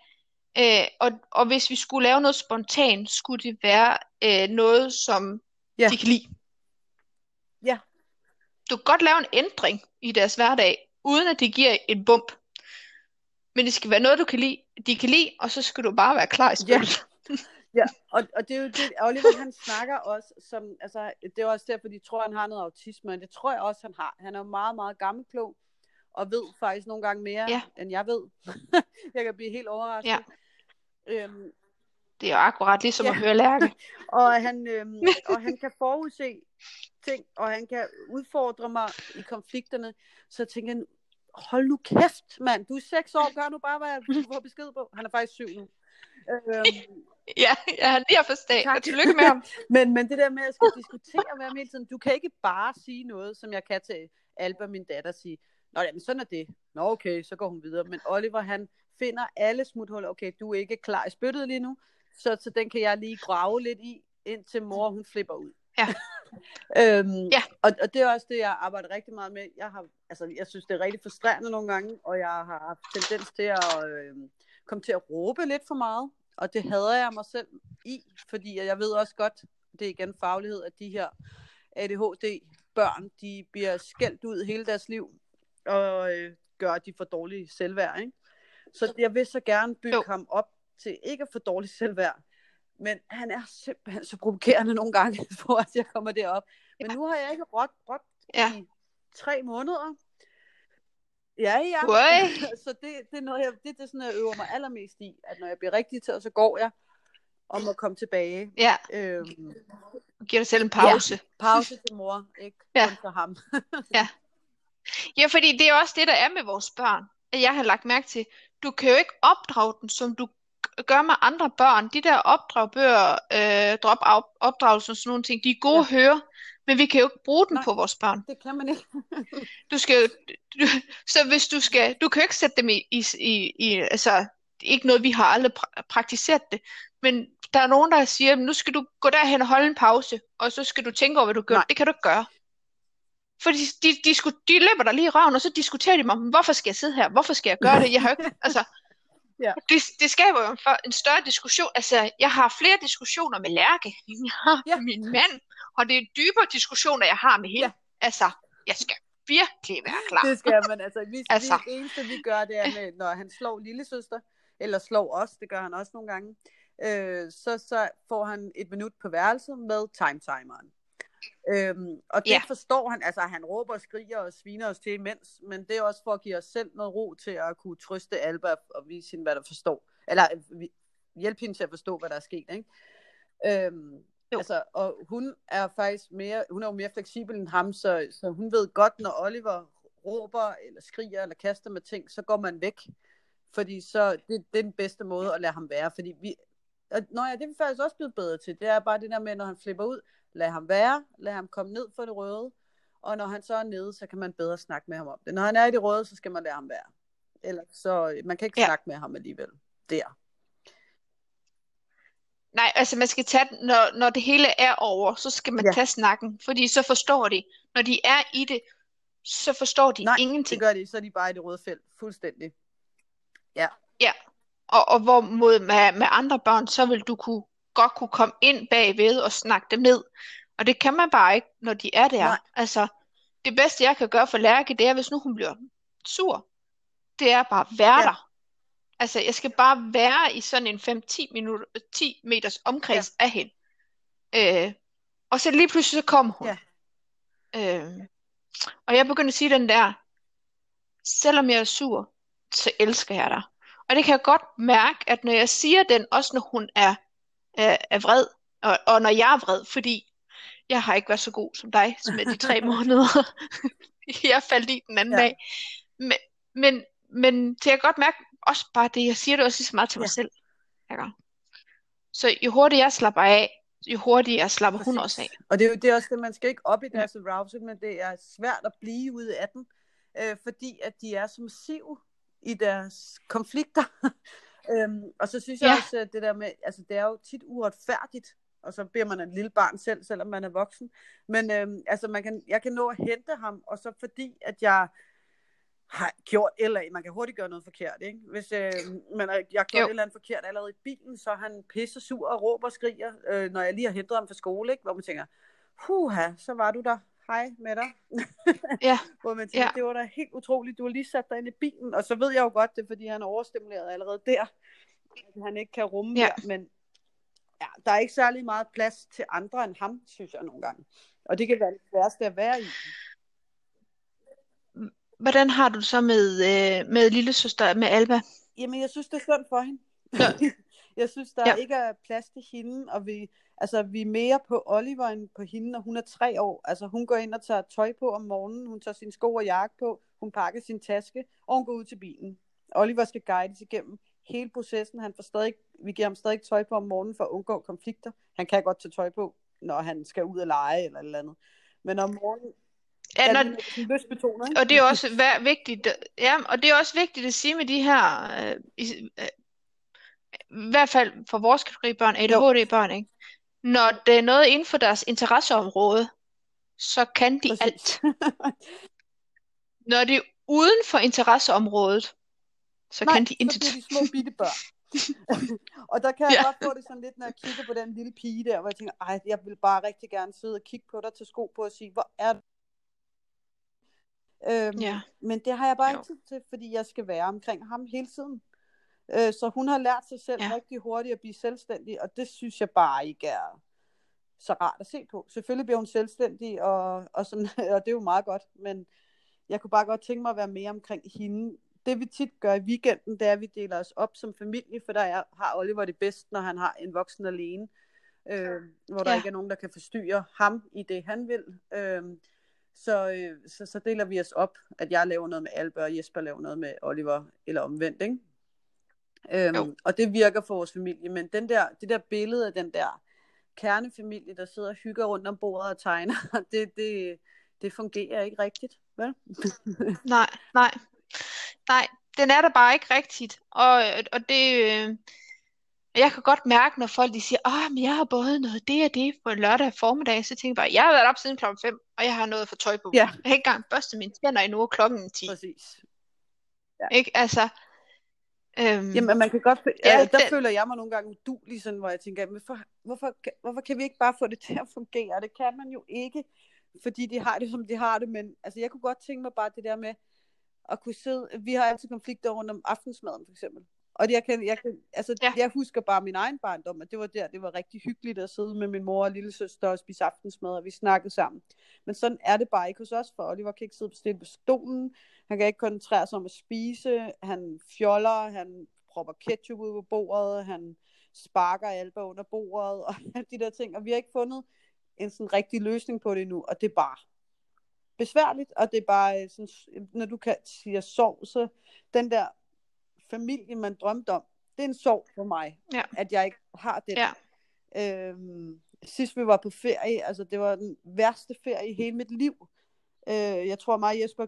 øh, og, og hvis vi skulle lave noget spontant, skulle det være øh, noget, som Ja. de kan lide. Ja. Du kan godt lave en ændring i deres hverdag, uden at det giver en bump. Men det skal være noget, du kan lide, de kan lide, og så skal du bare være klar i spillet. Ja, og, og det er jo det, Oliver han snakker også, som, altså, det er også derfor, de tror, han har noget autisme, og det tror jeg også, han har. Han er jo meget, meget gammelklog, og ved faktisk nogle gange mere, Ja. end jeg ved. <laughs> jeg kan blive helt overrasket. Ja. Øhm, Det er jo akkurat ligesom Ja. at høre Lærke. <laughs> og, han, øhm, og han kan forudse ting, og han kan udfordre mig i konflikterne, så jeg tænker jeg, hold nu kæft, mand, du er seks år, gør nu bare, hvad du får besked på. Han er faktisk syv nu. Øhm, Ja, ja, han lige har forstået. Tak. Tillykke med ham. <laughs> Men, men det der med, at jeg skal diskutere med ham hele tiden, du kan ikke bare sige noget, som jeg kan til Alba, min datter, sige, Nå, jamen, sådan er det. Nå, okay, så går hun videre. Men Oliver, han finder alle smuthuller. Okay, du er ikke klar i spyttet lige nu, så, så den kan jeg lige grave lidt i, indtil mor, hun flipper ud. Ja. <laughs> øhm, Ja. og, og det er også det, jeg arbejder rigtig meget med. Jeg, har, altså, jeg synes, det er rigtig frustrerende nogle gange, og jeg har haft tendens til at øh, komme til at råbe lidt for meget. Og det hader jeg mig selv i, fordi jeg ved også godt, det er igen faglighed, at de her ADHD børn, de bliver skældt ud hele deres liv, og øh, gør, at de får dårlig selvværd. Ikke? Så jeg vil så gerne bygge Jo. ham op til ikke at få dårlig selvværd. Men han er simpelthen så provokerende nogle gange, <laughs> for at jeg kommer derop. Men nu har jeg ikke råbt, råbt Ja. i tre måneder. Ja, ja. Ui. <laughs> så det, det er noget, jeg, det, det er sådan, jeg øver mig allermest i, at når jeg bliver rigtig til, så går jeg om at komme tilbage. Ja, Øhm, giv dig selv en pause. pause til mor, ikke Ja. kun for ham. <laughs> Ja, fordi det er også det, der er med vores børn. At jeg har lagt mærke til, du kan jo ikke opdrage dem, som du gør med andre børn. De der opdragbøger, øh, drop op, opdragelse og sådan nogle ting, de er gode Ja. at høre, men vi kan jo ikke bruge dem Nej. på vores børn. det kan man ikke. <laughs> Du skal jo, du, så hvis du skal, du kan jo ikke sætte dem i, i, i, i altså, ikke noget, vi har aldrig pra- praktiseret det, men der er nogen, der siger, nu skal du gå derhen og holde en pause, og så skal du tænke over, hvad du gør. Nej. Det kan du ikke gøre. Fordi de, de, de, de løber der lige i røven, og så diskuterer de mig, "Men hvorfor skal jeg sidde her? Hvorfor skal jeg gøre det? Jeg har ikke, <laughs> altså, Ja. det, det skaber jo en, større diskussion. Altså, jeg har flere diskussioner med Lærke, end jeg har Ja. med min mand, og det er dybere diskussioner, jeg har med hende. Ja. Altså, jeg skal virkelig være klar. Det skal man. Altså, vi, Altså. vi, det eneste, vi gør, det er, med, når han slår lille søster, eller slår os, det gør han også nogle gange, øh, så, så får han et minut på værelset med time-timeren. Øhm, og det Ja. forstår han, altså han råber og skriger og sviner os til imens, men det er også for at give os selv noget ro til at kunne trøste Alba og vise hende, hvad der forstår. Eller øh, hjælpe hende til at forstå, hvad der er sket, ikke? Øhm, Jo. altså, og hun er faktisk mere, hun er jo mere fleksibel end ham, så, så hun ved godt, når Oliver råber, eller skriger, eller kaster med ting, så går man væk. Fordi så, det, det er den bedste måde at lade ham være. Fordi vi, og, nå ja, det er vi faktisk også blevet bedre til. Det er bare det der med, når han flipper ud, lad ham være, lad ham komme ned for det røde, og når han så er nede, så kan man bedre snakke med ham om det. Når han er i det røde, så skal man lade ham være. Ellers så, man kan ikke Ja. snakke med ham alligevel. Der. Nej, altså man skal tage, den- når, når det hele er over, så skal man Ja. tage snakken, fordi så forstår de. Når de er i det, så forstår de Nej, ingenting. det gør de, så er de bare i det røde felt. Fuldstændig. Og, og hvorimod med, med andre børn, så vil du kunne, godt kunne komme ind bagved og snakke dem ned. Og det kan man bare ikke, når de er der. Nej. Altså, det bedste jeg kan gøre for Lærke, det er, hvis nu hun bliver sur, det er bare at være Ja. der. Altså, jeg skal bare være i sådan en 5-10 minutter, 10 meters omkreds af hende. Øh, og så lige pludselig så kom hun. Ja. Øh, og jeg begyndte at sige den der, selvom jeg er sur, så elsker jeg dig. Og det kan jeg godt mærke, at når jeg siger den, også når hun er, er, er vred, og, og når jeg er vred, fordi jeg har ikke været så god som dig med de tre <laughs> måneder. <laughs> jeg faldt i den anden Ja. dag. Men, men, men det jeg godt mærke, også bare det, jeg siger det også lige så meget til mig Ja. selv. Ikke? Så jo hurtigere jeg slapper af, jo hurtigere slapper hun Præcis. også af. Og det er jo det er også det, man skal ikke op i deres arousal, men det er svært at blive ude af den, øh, fordi at de er så massive i deres konflikter. <laughs> øhm, og så synes jeg Ja. også, at det der med, altså det er jo tit uretfærdigt, og så bliver man en lille barn selv, selvom man er voksen. Men øhm, altså man kan, jeg kan nå at hente ham, og så fordi, at jeg har gjort eller man kan hurtigt gøre noget forkert, ikke? Hvis øh, man har, jeg har gjort Jo. et eller andet forkert allerede i bilen, så er han pisse sur og råber og skriger, øh, når jeg lige har hentet ham fra skole, ikke? Hvor man tænker, huha, så var du der. Hej med dig. Ja. <laughs> Hvor man tænker, Ja. det var da helt utroligt. Du har lige sat dig ind i bilen. Og så ved jeg jo godt, det er, fordi han er overstimuleret allerede der. At han ikke kan rumme Ja. der. Men ja, der er ikke særlig meget plads til andre end ham, synes jeg nogle gange. Og det kan være det sværeste at være i. Hvordan har du det så med, øh, med lille søster, med Alba? Jamen, jeg synes, det er synd for hende. Ja. <laughs> jeg synes, der Ja. ikke er plads til hende, og vi, altså, vi er mere på Oliver end på hende, når hun er tre år. Altså, hun går ind og tager tøj på om morgenen, hun tager sine sko og jakke på, hun pakker sin taske, og hun går ud til bilen. Oliver skal guides igennem hele processen. Han får stadig, vi giver ham stadig tøj på om morgenen for at undgå konflikter. Han kan godt tage tøj på, når han skal ud og lege eller et eller andet. Men om morgenen Ja, når, lystbetonet, ikke? og det er også vær- vigtigt, ja, og det er også vigtigt at sige med de her, øh, i, øh, i hvert fald for vores kategori børn, ADHD-børn, ikke? Når det er noget inden for deres interesseområde, så kan de Præcis. alt. <laughs> Når det er uden for interesseområdet, så Nej, kan de så intet. bliver de små bitte børn. <laughs> og der kan jeg Ja. godt få det sådan lidt, når jeg kigger på den lille pige der, hvor jeg tænker, ej, jeg vil bare rigtig gerne sidde og kigge på dig til sko på og sige, hvor er du Øhm, Ja. Men det har jeg bare Jo. ikke tid til, fordi jeg skal være omkring ham hele tiden. Øh, så hun har lært sig selv Ja. ja. rigtig hurtigt at blive selvstændig, og det synes jeg bare ikke er så rart at se på. Selvfølgelig bliver hun selvstændig, og, og, sådan, <laughs> og det er jo meget godt, men jeg kunne bare godt tænke mig at være mere omkring hende. Det vi tit gør i weekenden, det er, at vi deler os op som familie, for der er, har Oliver det bedst, når han har en voksen alene, øh, hvor der Ja. ikke er nogen, der kan forstyrre ham i det, han vil. Øh, så, øh, så, så deler vi os op, at jeg laver noget med Albe, og Jesper laver noget med Oliver, eller omvendt, ikke? Øhm, Jo. og det virker for vores familie, men den der, det der billede af den der kernefamilie, der sidder og hygger rundt om bordet og tegner, <laughs> det, det, det fungerer ikke rigtigt, vel? <laughs> Nej, nej. Nej, den er der bare ikke rigtigt. Og, og det, jeg kan godt mærke, når folk de siger, åh, men jeg har både noget det og det på en lørdag formiddag, så tænker jeg bare, jeg har været op siden klokken 5, og jeg har noget for tøj på. Ja. Jeg har ikke engang børstet mine tænder endnu, og klokken er 10. Præcis. Ikke? Altså, øhm, Jamen, man kan godt, Ja, ja, der den- føler jeg mig nogle gange udulig, sådan, hvor jeg tænker, men for, hvorfor, hvorfor kan vi ikke bare få det til at fungere? Det kan man jo ikke, fordi de har det, som de har det, men altså, jeg kunne godt tænke mig bare det der med at kunne sidde, vi har altid konflikter rundt om aftensmaden, for eksempel. Og jeg, kan, jeg, kan, altså, Ja. jeg husker bare min egen barndom, at det var der, det var rigtig hyggeligt at sidde med min mor og lille søster og spise aftensmad, og vi snakkede sammen. Men sådan er det bare ikke hos os, for Oliver kan ikke sidde stille på stolen, han kan ikke koncentrere sig om at spise, han fjoller, han propper ketchup ud på bordet, han sparker Alba under bordet, <laughs> og de der ting, og vi har ikke fundet en sådan rigtig løsning på det endnu, og det er bare besværligt, og det er bare sådan, når du kan sige sorg, så den der familie, man drømte om, det er en sorg for mig, Ja. at jeg ikke har den. Ja. Øhm, sidst vi var på ferie, altså det var den værste ferie i hele mit liv. Øh, jeg tror mig og Jesper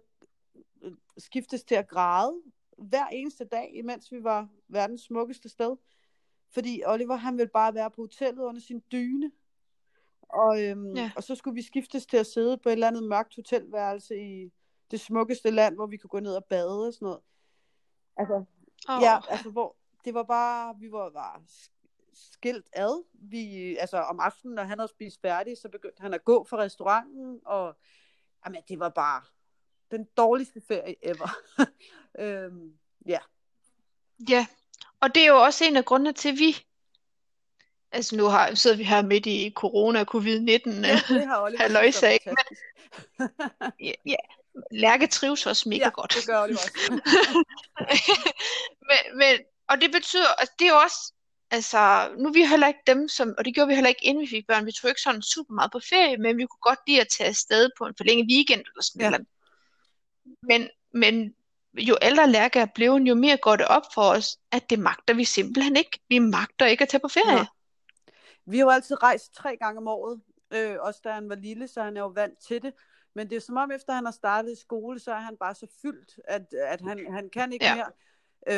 øh, skiftes til at græde hver eneste dag, imens vi var verdens smukkeste sted. Fordi Oliver, han ville bare være på hotellet under sin dyne. Og, øhm, Ja. og så skulle vi skiftes til at sidde på et eller andet mørkt hotelværelse i det smukkeste land, hvor vi kunne gå ned og bade og sådan noget. Altså, åh, Ja, altså hvor det var bare, vi var bare skilt ad. Vi, altså om aftenen, når han havde spist færdig, så begyndte han at gå fra restauranten, og jamen, det var bare den dårligste ferie ever. <laughs> øhm, ja, Ja, og det er jo også en af grundene til, at vi, altså nu har, sidder vi her midt i corona og covid-19, ja det har <laughs> Oliver Halløjsa, synes er ikke? fantastisk. ja, ja, Lærke trives også mega ja, godt. det gør Oliver også. <laughs> men, men, og det betyder, at det er jo også, altså, nu er vi heller ikke dem, som, og det gjorde vi heller ikke, inden vi fik børn. Vi tog ikke sådan super meget på ferie, men vi kunne godt lide at tage afsted på en forlænget weekend eller sådan Ja. ja. noget. Men, men jo ældre Lærke er blevet, jo mere går det op for os, at det magter vi simpelthen ikke. Vi magter ikke at tage på ferie. Nå. Vi har jo altid rejst tre gange om året, øh, også da han var lille, så han er jo vant til det. Men det er som om, efter han har startet i skole, så er han bare så fyldt, at, at han, han kan ikke Ja. mere.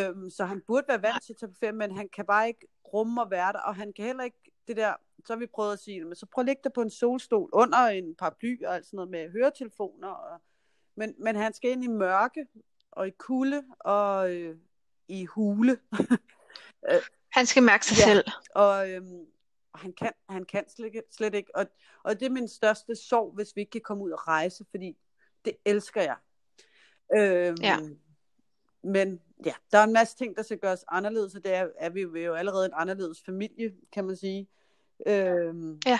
Øhm, så han burde være vant til at på ferie, men han kan bare ikke rumme og være der, og han kan heller ikke det der, så har vi prøvet at sige, men så prøv at lægge dig på en solstol under en paraply og alt sådan noget med høretelefoner. Og, men, men han skal ind i mørke og i kulde og øh, i hule. <laughs> Han skal mærke sig Ja. selv. Og, øhm, og han kan, han kan slet, ikke- slet ikke. Og, og det er min største sorg, hvis vi ikke kan komme ud og rejse, fordi det elsker jeg. Øhm, Ja. Men ja, der er en masse ting, der skal gøres anderledes, og det er, er vi jo allerede en anderledes familie, kan man sige. Øhm, Ja.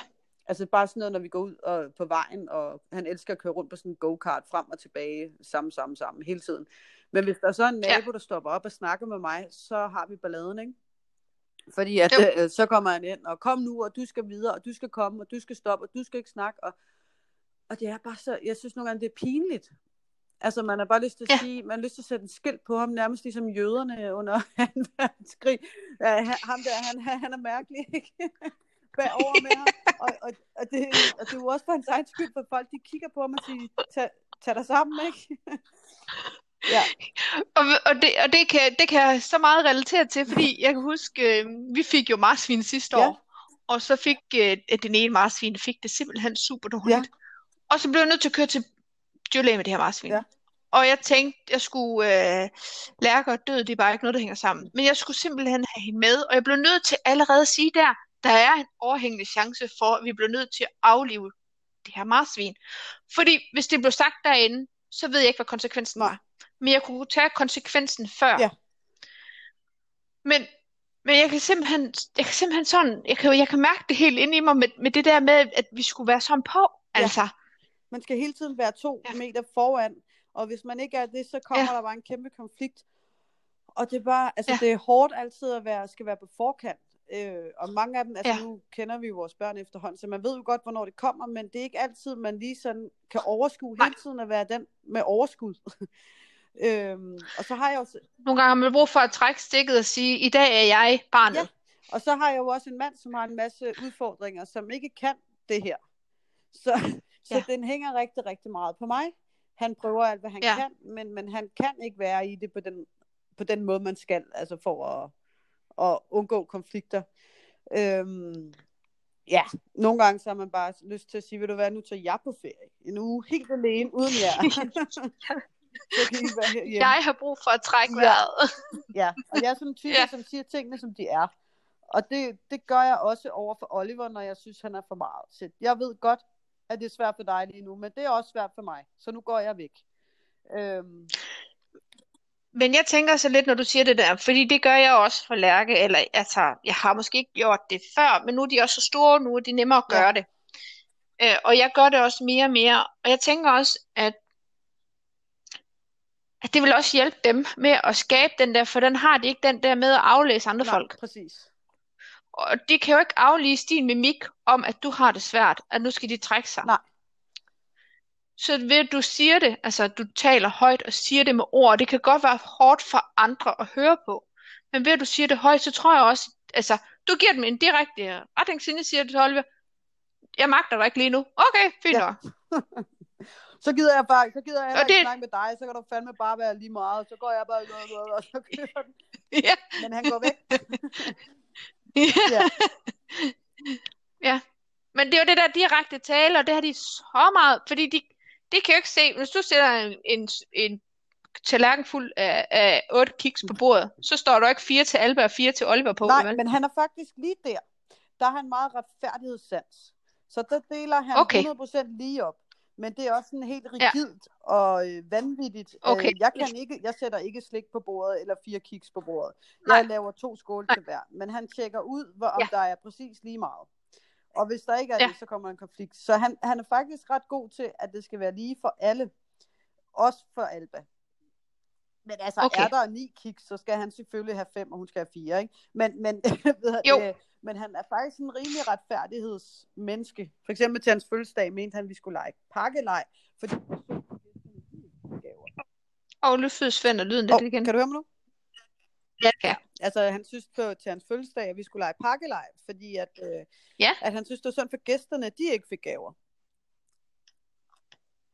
Altså bare sådan noget, når vi går ud og, på vejen, og han elsker at køre rundt på sådan en go-kart frem og tilbage, sammen, sammen, sammen, hele tiden. Men hvis der så er en Ja. nabo, der stopper op og snakker med mig, så har vi balladen, ikke? Fordi at, Jo. øh, så kommer han ind, og kom nu, og du skal videre, og du skal komme, og du skal stoppe, og du skal ikke snakke. Og, og det er bare så, jeg synes nogle gange, det er pinligt. Altså, man har bare lyst til at Ja. sige, man har lyst til at sætte en skilt på ham, nærmest ligesom jøderne under <laughs> 2. verdenskrig. Ja, han- ham der, han, han er mærkelig, ikke? <laughs> Bagover med ham. Og, og, og, det, og det er jo også for hans egen skyld, for folk, de kigger på ham og siger, tag, tag dig sammen, ikke? <laughs> ja, Og, og, det, og det, kan, det kan jeg så meget relatere til, fordi jeg kan huske, øh, vi fik jo marsvin sidste Ja. år, og så fik øh, den ene marsvin fik det simpelthen super dårligt. Ja. Og så blev jeg nødt til at køre til dyrlæge med det her marsvin. Ja. Og jeg tænkte, jeg skulle øh, lærke og død, det er bare ikke noget, der hænger sammen. Men jeg skulle simpelthen have hende med, og jeg blev nødt til allerede at sige der, der er en overhængende chance for, at vi bliver nødt til at aflive det her marsvin. Fordi hvis det blev sagt derinde, så ved jeg ikke, hvad konsekvensen var. Men jeg kunne tage konsekvensen før. Ja. Men, men jeg kan simpelthen, jeg kan simpelthen sådan, jeg kan, jeg kan mærke det helt inde i mig med, med det der med, at vi skulle være sådan på. Ja. Altså, Man skal hele tiden være to Ja. meter foran, og hvis man ikke er det, så kommer Ja. der bare en kæmpe konflikt. Og det er bare, altså Ja. det er hårdt altid at være, skal være på forkant. Øh, og mange af dem, altså Ja. nu kender vi vores børn efterhånden, så man ved jo godt, hvornår det kommer, men det er ikke altid, man lige sådan kan overskue Nej. hele tiden at være den med overskud. <laughs> øhm, og så har jeg s- nogle gange har man brug for at trække stikket og sige, i dag er jeg barnet. Ja. og så har jeg jo også en mand, som har en masse udfordringer, som ikke kan det her. Så, så Ja. den hænger rigtig, rigtig meget på mig. Han prøver alt, hvad han Ja. kan, men, men han kan ikke være i det på den, på den måde, man skal, altså for at, at undgå konflikter. Øhm, ja, nogle gange så har man bare lyst til at sige, vil du hvad, nu tager jeg på ferie. En uge helt alene, uden jer. <laughs> <laughs> så kan I være herhjemme. Jeg har brug for at trække Ja. vejret. Ja, og jeg er sådan en type, Ja. ja. som siger tingene, som de er. Og det, det gør jeg også over for Oliver, når jeg synes, han er for meget. Så jeg ved godt, at det er svært for dig lige nu, men det er også svært for mig. Så nu går jeg væk. Øhm, Men jeg tænker så lidt, når du siger det der, fordi det gør jeg også for Lærke, eller altså, jeg har måske ikke gjort det før, men nu er de også så store, nu er de nemmere at Ja. gøre det. Øh, og jeg gør det også mere og mere, og jeg tænker også, at, at det vil også hjælpe dem med at skabe den der, for den har de ikke den der med at aflæse andre nej, folk. præcis. Og de kan jo ikke aflæse din mimik om, at du har det svært, at nu skal de trække sig. Nej. Så ved at du siger det, altså du taler højt og siger det med ord, det kan godt være hårdt for andre at høre på, men ved at du siger det højt, så tror jeg også, altså du giver dem en direkte retningslinje, siger du til Oliver, jeg magter dig ikke lige nu. Okay, fint Ja. nok. <laughs> Så gider jeg bare, så gider jeg heller Og det- ikke snakke med dig, så kan du fandme bare være lige meget. Så går jeg bare og så kører den. Ja. Men han går væk. <laughs> ja. Ja. Men det er jo det der direkte tale, og det har de så meget, fordi de, de kan jo ikke se, hvis du sætter en, en, en tallerken fuld af, af otte kiks på bordet, så står der ikke fire til Alba og fire til Oliver på, Nej, vel? men han er faktisk lige der. Der har han meget retfærdighedssans. Så der deler han Okay. 100% lige op. Men det er også sådan helt Ja. rigidt og øh, vanvittigt. Okay. Øh, jeg, kan ikke, jeg sætter ikke slik på bordet eller fire kiks på bordet. Nej. Jeg laver to skåle Nej. til hver. Men han tjekker ud, hvor, om Ja. der er præcis lige meget. Og hvis der ikke er Ja. det, så kommer en konflikt. Så han, han er faktisk ret god til, at det skal være lige for alle. Også for Alba. Men altså, Okay. er der ni kiks, så skal han selvfølgelig have fem, og hun skal have fire, ikke? Men, men, <laughs> ved Jo. Det, men han er faktisk en rimelig retfærdighedsmenneske. For eksempel til hans fødselsdag mente han, at vi skulle lege pakkelej, fordi Og nu og lyden lidt oh, igen. Kan du høre mig nu? Ja, ja. Altså, han synes på, til hans fødselsdag, at vi skulle lege pakkelej, fordi at, øh, Ja. at han synes, det var sådan for gæsterne, at de ikke fik gaver.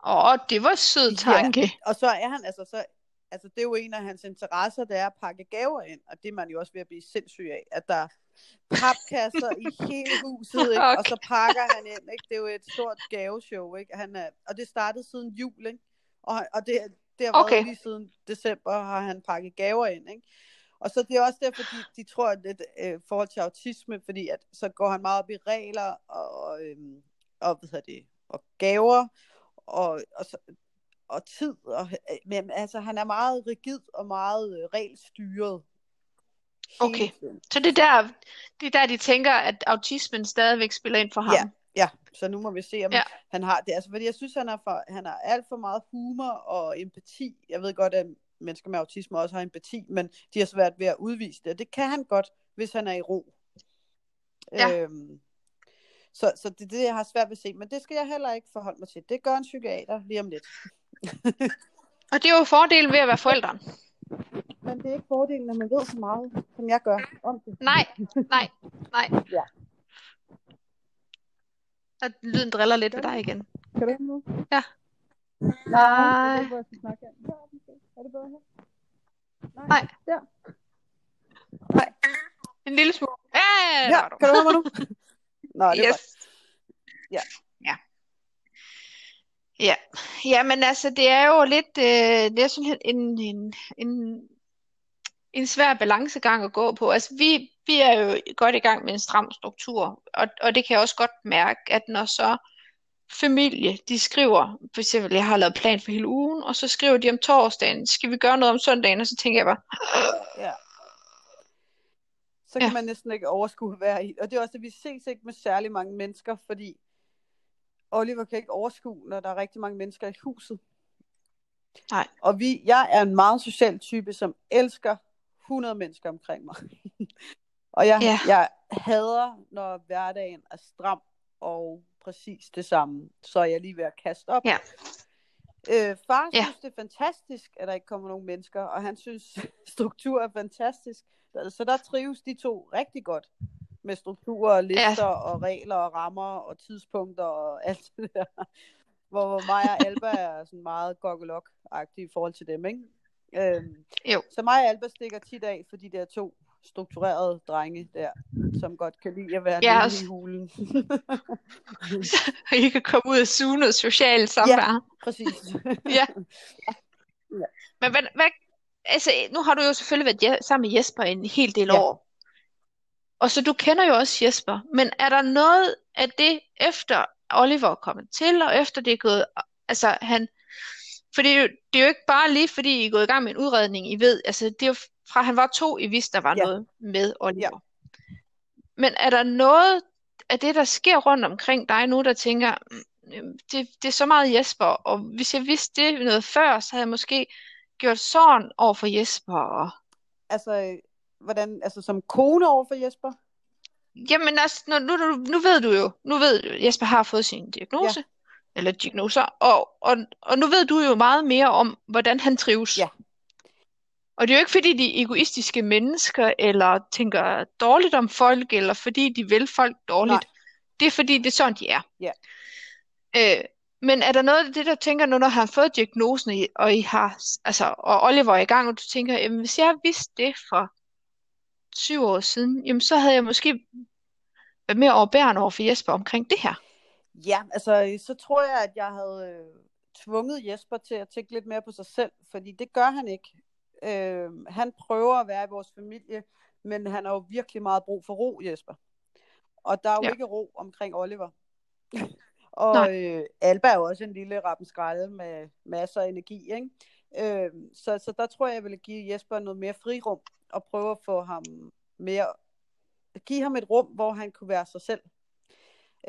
Åh, det var sød tanke. Ja, og så er han, altså, så, altså, det er jo en af hans interesser, det er at pakke gaver ind, og det er man jo også ved at blive sindssyg af, at der er papkasser i hele huset, ikke? og så pakker han ind, ikke? det er jo et stort gaveshow, ikke? Han er, og det startede siden jul, ikke? og, og det, det har været Okay. lige siden december, har han pakket gaver ind, ikke? Og så det er også derfor, de, de tror, at det øh, forhold til autisme, fordi at, så går han meget op i regler og, øhm, og, hvad hedder det, og gaver, og, og, så, og tid. Og, øh, men altså, han er meget rigid og meget øh, regelstyret. Okay. tiden. Så det er der, det er der, de tænker, at autismen stadigvæk spiller ind for ham. Ja. Ja, så nu må vi se, om Ja. han har det. Altså, fordi jeg synes, han, er for, han har alt for meget humor og empati. Jeg ved godt, at mennesker med autisme også har empati, men de har svært ved at udvise det. Og det kan han godt, hvis han er i ro. Ja. Øhm, så, så det er det, jeg har svært ved at se. Men det skal jeg heller ikke forholde mig til. Det gør en psykiater lige om lidt. <laughs> Og det er jo fordelen ved at være forældre. Men det er ikke fordelen, når man ved så meget, som jeg gør om det. Nej, nej, nej. <laughs> Ja. Og lyden driller lidt ved dig igen. Kan du nu? Ja. Nej. Måske. Er det bedre her? Nej. Nej. Der. En lille smule. Ja, Ja, du. kan du høre mig nu? <laughs> Nå, det er godt. Yes. Ja. Ja. Ja. Ja, men altså, det er jo lidt, øh, det er sådan en, en, en, en svær balancegang at gå på. Altså, vi, vi er jo godt i gang med en stram struktur, og, og det kan jeg også godt mærke, at når så familie, de skriver, for eksempel, jeg har lavet plan for hele ugen, og så skriver de om torsdagen, skal vi gøre noget om søndagen, og så tænker jeg bare, Ja. Så kan Ja. man næsten ikke overskue være i. Og det er også det, vi ses ikke med særlig mange mennesker, fordi Oliver kan ikke overskue, når der er rigtig mange mennesker i huset. Nej. Og vi, jeg er en meget social type, som elsker 100 mennesker omkring mig. <laughs> og jeg, Ja. jeg hader, når hverdagen er stram og præcis det samme. Så er jeg lige ved at kaste op. Ja. Øh, far Ja. synes, det er fantastisk, at der ikke kommer nogen mennesker, og han synes, <laughs> struktur er fantastisk. Så der trives de to rigtig godt med strukturer lister ja. og regler og rammer og tidspunkter og <laughs> alt det der. Hvor, hvor mig og Alba er sådan meget gokkelok-agtige i forhold til dem, ikke? Øhm, Jo. Så mig og Alba stikker tit af for de der to strukturerede drenge der, som godt kan lide at være Ja, ja, også- i hulen. <laughs> og I kan komme ud og suge noget socialt samvær. Præcis. <laughs> Ja. Men hvad, hvad, altså, nu har du jo selvfølgelig været je- sammen med Jesper en hel del Ja. år. Og så du kender jo også Jesper. Men er der noget af det, efter Oliver er kommet til, og efter det er gået, altså han, for det er, jo, det er jo ikke bare lige fordi I er gået i gang med en udredning, I ved, altså det er jo fra han var to, I vidste, der var Ja. noget med Oliver. Men er der noget af det, der sker rundt omkring dig nu, der tænker, "Mm, det, det er så meget Jesper, og hvis jeg vidste det noget før, så havde jeg måske gjort sådan over for Jesper. Og... altså, hvordan, altså som kone over for Jesper? Jamen altså, nu, nu, nu, ved du jo, nu ved du, Jesper har fået sin diagnose, ja. Eller diagnoser, og, og, og nu ved du jo meget mere om, hvordan han trives. Ja. Og det er jo ikke fordi, de er egoistiske mennesker, eller tænker dårligt om folk, eller fordi de vil folk dårligt. Nej. Det er fordi, det er sådan, de er. Ja. Øh, men er der noget af det, der tænker nu, når han har fået diagnosen, og I- har, altså, og Oliver er i gang, og du tænker, jamen, hvis jeg vidste det for syv år siden, jamen, så havde jeg måske været mere overbærende over for Jesper omkring det her. Ja, altså så tror jeg, at jeg havde øh, tvunget Jesper til at tænke lidt mere på sig selv, fordi det gør han ikke. Øh, han prøver at være i vores familie, men han har jo virkelig meget brug for ro, Jesper. Og der er jo Ja. ikke ro omkring Oliver. <laughs> og øh, Alba er jo også en lille rappenskralde med masser af energi, ikke? Øh, så, så der tror jeg, jeg ville give Jesper noget mere frirum, og prøve at få ham mere, give ham et rum, hvor han kunne være sig selv.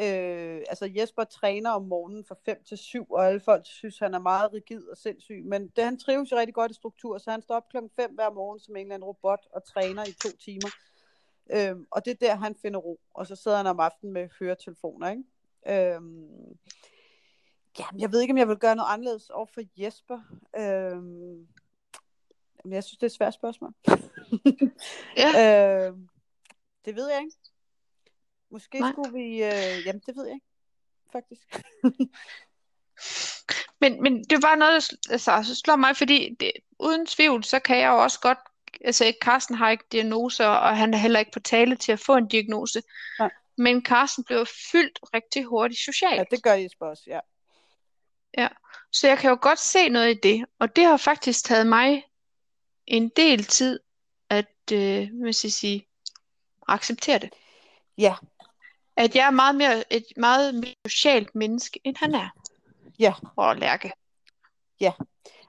Øh, altså Jesper træner om morgenen fra 5 til 7, og alle folk synes, han er meget rigid og sindssyg. Men det, han trives jo rigtig godt i struktur, så han står op klokken 5 hver morgen som en eller anden robot og træner i to timer. Øh, og det er der, han finder ro. Og så sidder han om aftenen med høretelefoner, ikke? Øh, ja, jeg ved ikke, om jeg vil gøre noget anderledes over for Jesper. Øh, men jeg synes, det er et svært spørgsmål. Ja. <laughs> øh, det ved jeg ikke. Måske Nej. Skulle vi... Øh, jamen, det ved jeg ikke, faktisk. <laughs> Men, men det bare noget, der altså, så slår mig, fordi det, uden tvivl, så kan jeg jo også godt, altså Carsten har ikke diagnoser, og han er heller ikke på tale til at få en diagnose. Nej. Men Carsten blev fyldt rigtig hurtigt socialt. Ja, det gør Jesper også, ja. Så jeg kan jo godt se noget i det, og det har faktisk taget mig en del tid at, øh, skal jeg sige, acceptere det. Ja, At jeg er meget mere, et meget mere socialt menneske, end han er. Ja. Og Lærke.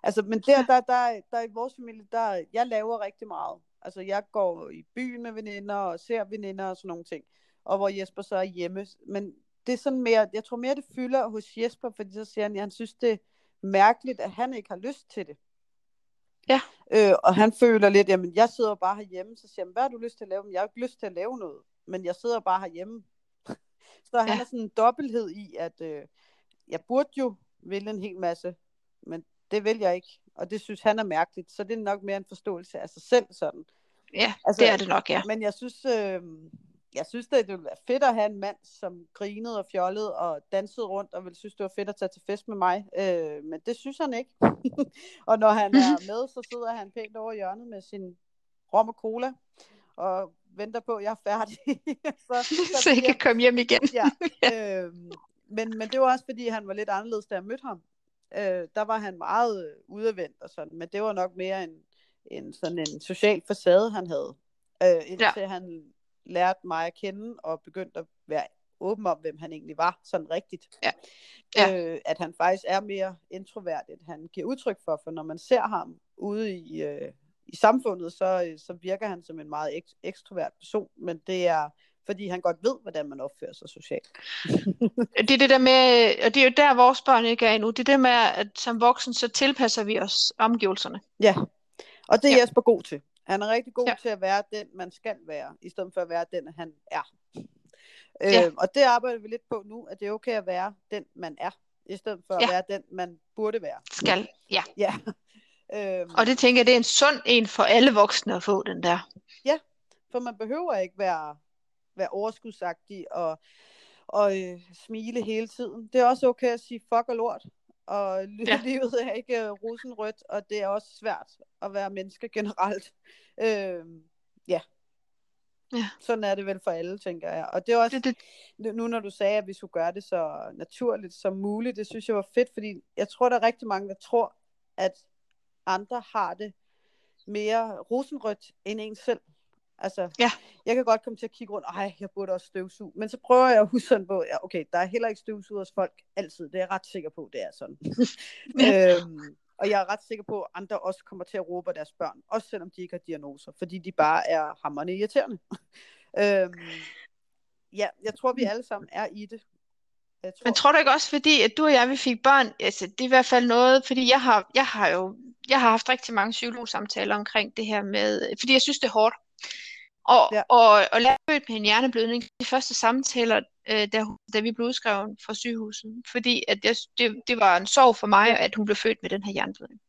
altså, men der, der, der, der i vores familie, der, jeg laver rigtig meget. Altså, jeg går i byen med veninder og ser veninder og sådan nogle ting. Og hvor Jesper så er hjemme. Men det er sådan mere, jeg tror mere, det fylder hos Jesper, fordi så siger han, at han synes, det er mærkeligt, at han ikke har lyst til det. Ja. Øh, og han føler lidt, jamen, jeg sidder bare herhjemme, så siger han, hvad har du lyst til at lave? Men jeg har ikke lyst til at lave noget, men jeg sidder bare herhjemme. Så han Ja. er sådan en dobbelthed i, at øh, jeg burde jo ville en hel masse, men det vil jeg ikke. Og det synes han er mærkeligt, så det er nok mere en forståelse af sig selv sådan. Ja, Altså, det er det nok, ja. Men jeg synes, øh, jeg synes det, det ville være fedt at have en mand, som grinede og fjollede og dansede rundt, og ville synes, det var fedt at tage til fest med mig. Øh, men det synes han ikke. <laughs> og når han er <laughs> med, så sidder han pænt over hjørnet med sin rom og cola, og venter på, at jeg er færdig. <laughs> så, Så I kan komme hjem igen. ja. <laughs> <laughs> øhm, men, men det var også, fordi han var lidt anderledes, da jeg mødte ham. Øh, der var han meget øh, udadvendt og sådan, men det var nok mere en, en sådan en social facade, han havde. Øh, indtil ja. han lærte mig at kende og begyndte at være åben om, hvem han egentlig var, sådan rigtigt. Ja. Ja. Øh, at han faktisk er mere introvert, end han giver udtryk for, for når man ser ham ude i, øh, i samfundet, så, øh, så virker han som en meget ek- ekstrovert person, men det er fordi han godt ved, hvordan man opfører sig socialt. <laughs> Det er det der med, og det er jo der, vores børn ikke er endnu, det er det med, at som voksen, så tilpasser vi os omgivelserne. Ja, og det er Ja. Jesper god til. Han er rigtig god Ja. til at være den, man skal være, i stedet for at være den, han er. Ja. Øh, og det arbejder vi lidt på nu, at det er okay at være den, man er, i stedet for at Ja. være den, man burde være. Skal, ja. Ja. Øhm, Og det tænker jeg, det er en sund en for alle voksne at få, den der. For man behøver ikke være, være overskudsagtig og, og øh, smile hele tiden. Det er også okay at sige fuck og lort. Og <laughs> Ja. livet er ikke øh, rosenrødt, og det er også svært at være menneske generelt. Øhm, ja. Ja. Sådan er det vel for alle, tænker jeg. Og det er også, Det, det, nu nu når du sagde, at vi skulle gøre det så naturligt som muligt, det synes jeg var fedt, fordi jeg tror, der er rigtig mange, der tror, at andre har det mere rosenrødt end en selv. Altså, Ja. jeg kan godt komme til at kigge rundt, ej, jeg burde også støvsuge. Men så prøver jeg at huske sådan på, ja, okay, der er heller ikke støvsuget hos folk altid. Det er jeg ret sikker på, det er sådan. <laughs> øhm, og jeg er ret sikker på, at andre også kommer til at råbe af deres børn, også selvom de ikke har diagnoser, fordi de bare er hammerne irriterende. <laughs> øhm, ja, jeg tror, vi alle sammen er i det. Jeg tror, Men tror du ikke også, fordi at du og jeg, vi fik børn, altså det er i hvert fald noget, fordi jeg har, jeg har jo, jeg har haft rigtig mange psykologsamtaler omkring det her med, fordi jeg synes, det er hårdt. Og, Ja. og, og født med en hjerneblødning, de første samtaler, øh, da, da vi blev udskrevet fra sygehuset, fordi at jeg, det, det var en sorg for mig, at hun blev født med den her hjerneblødning.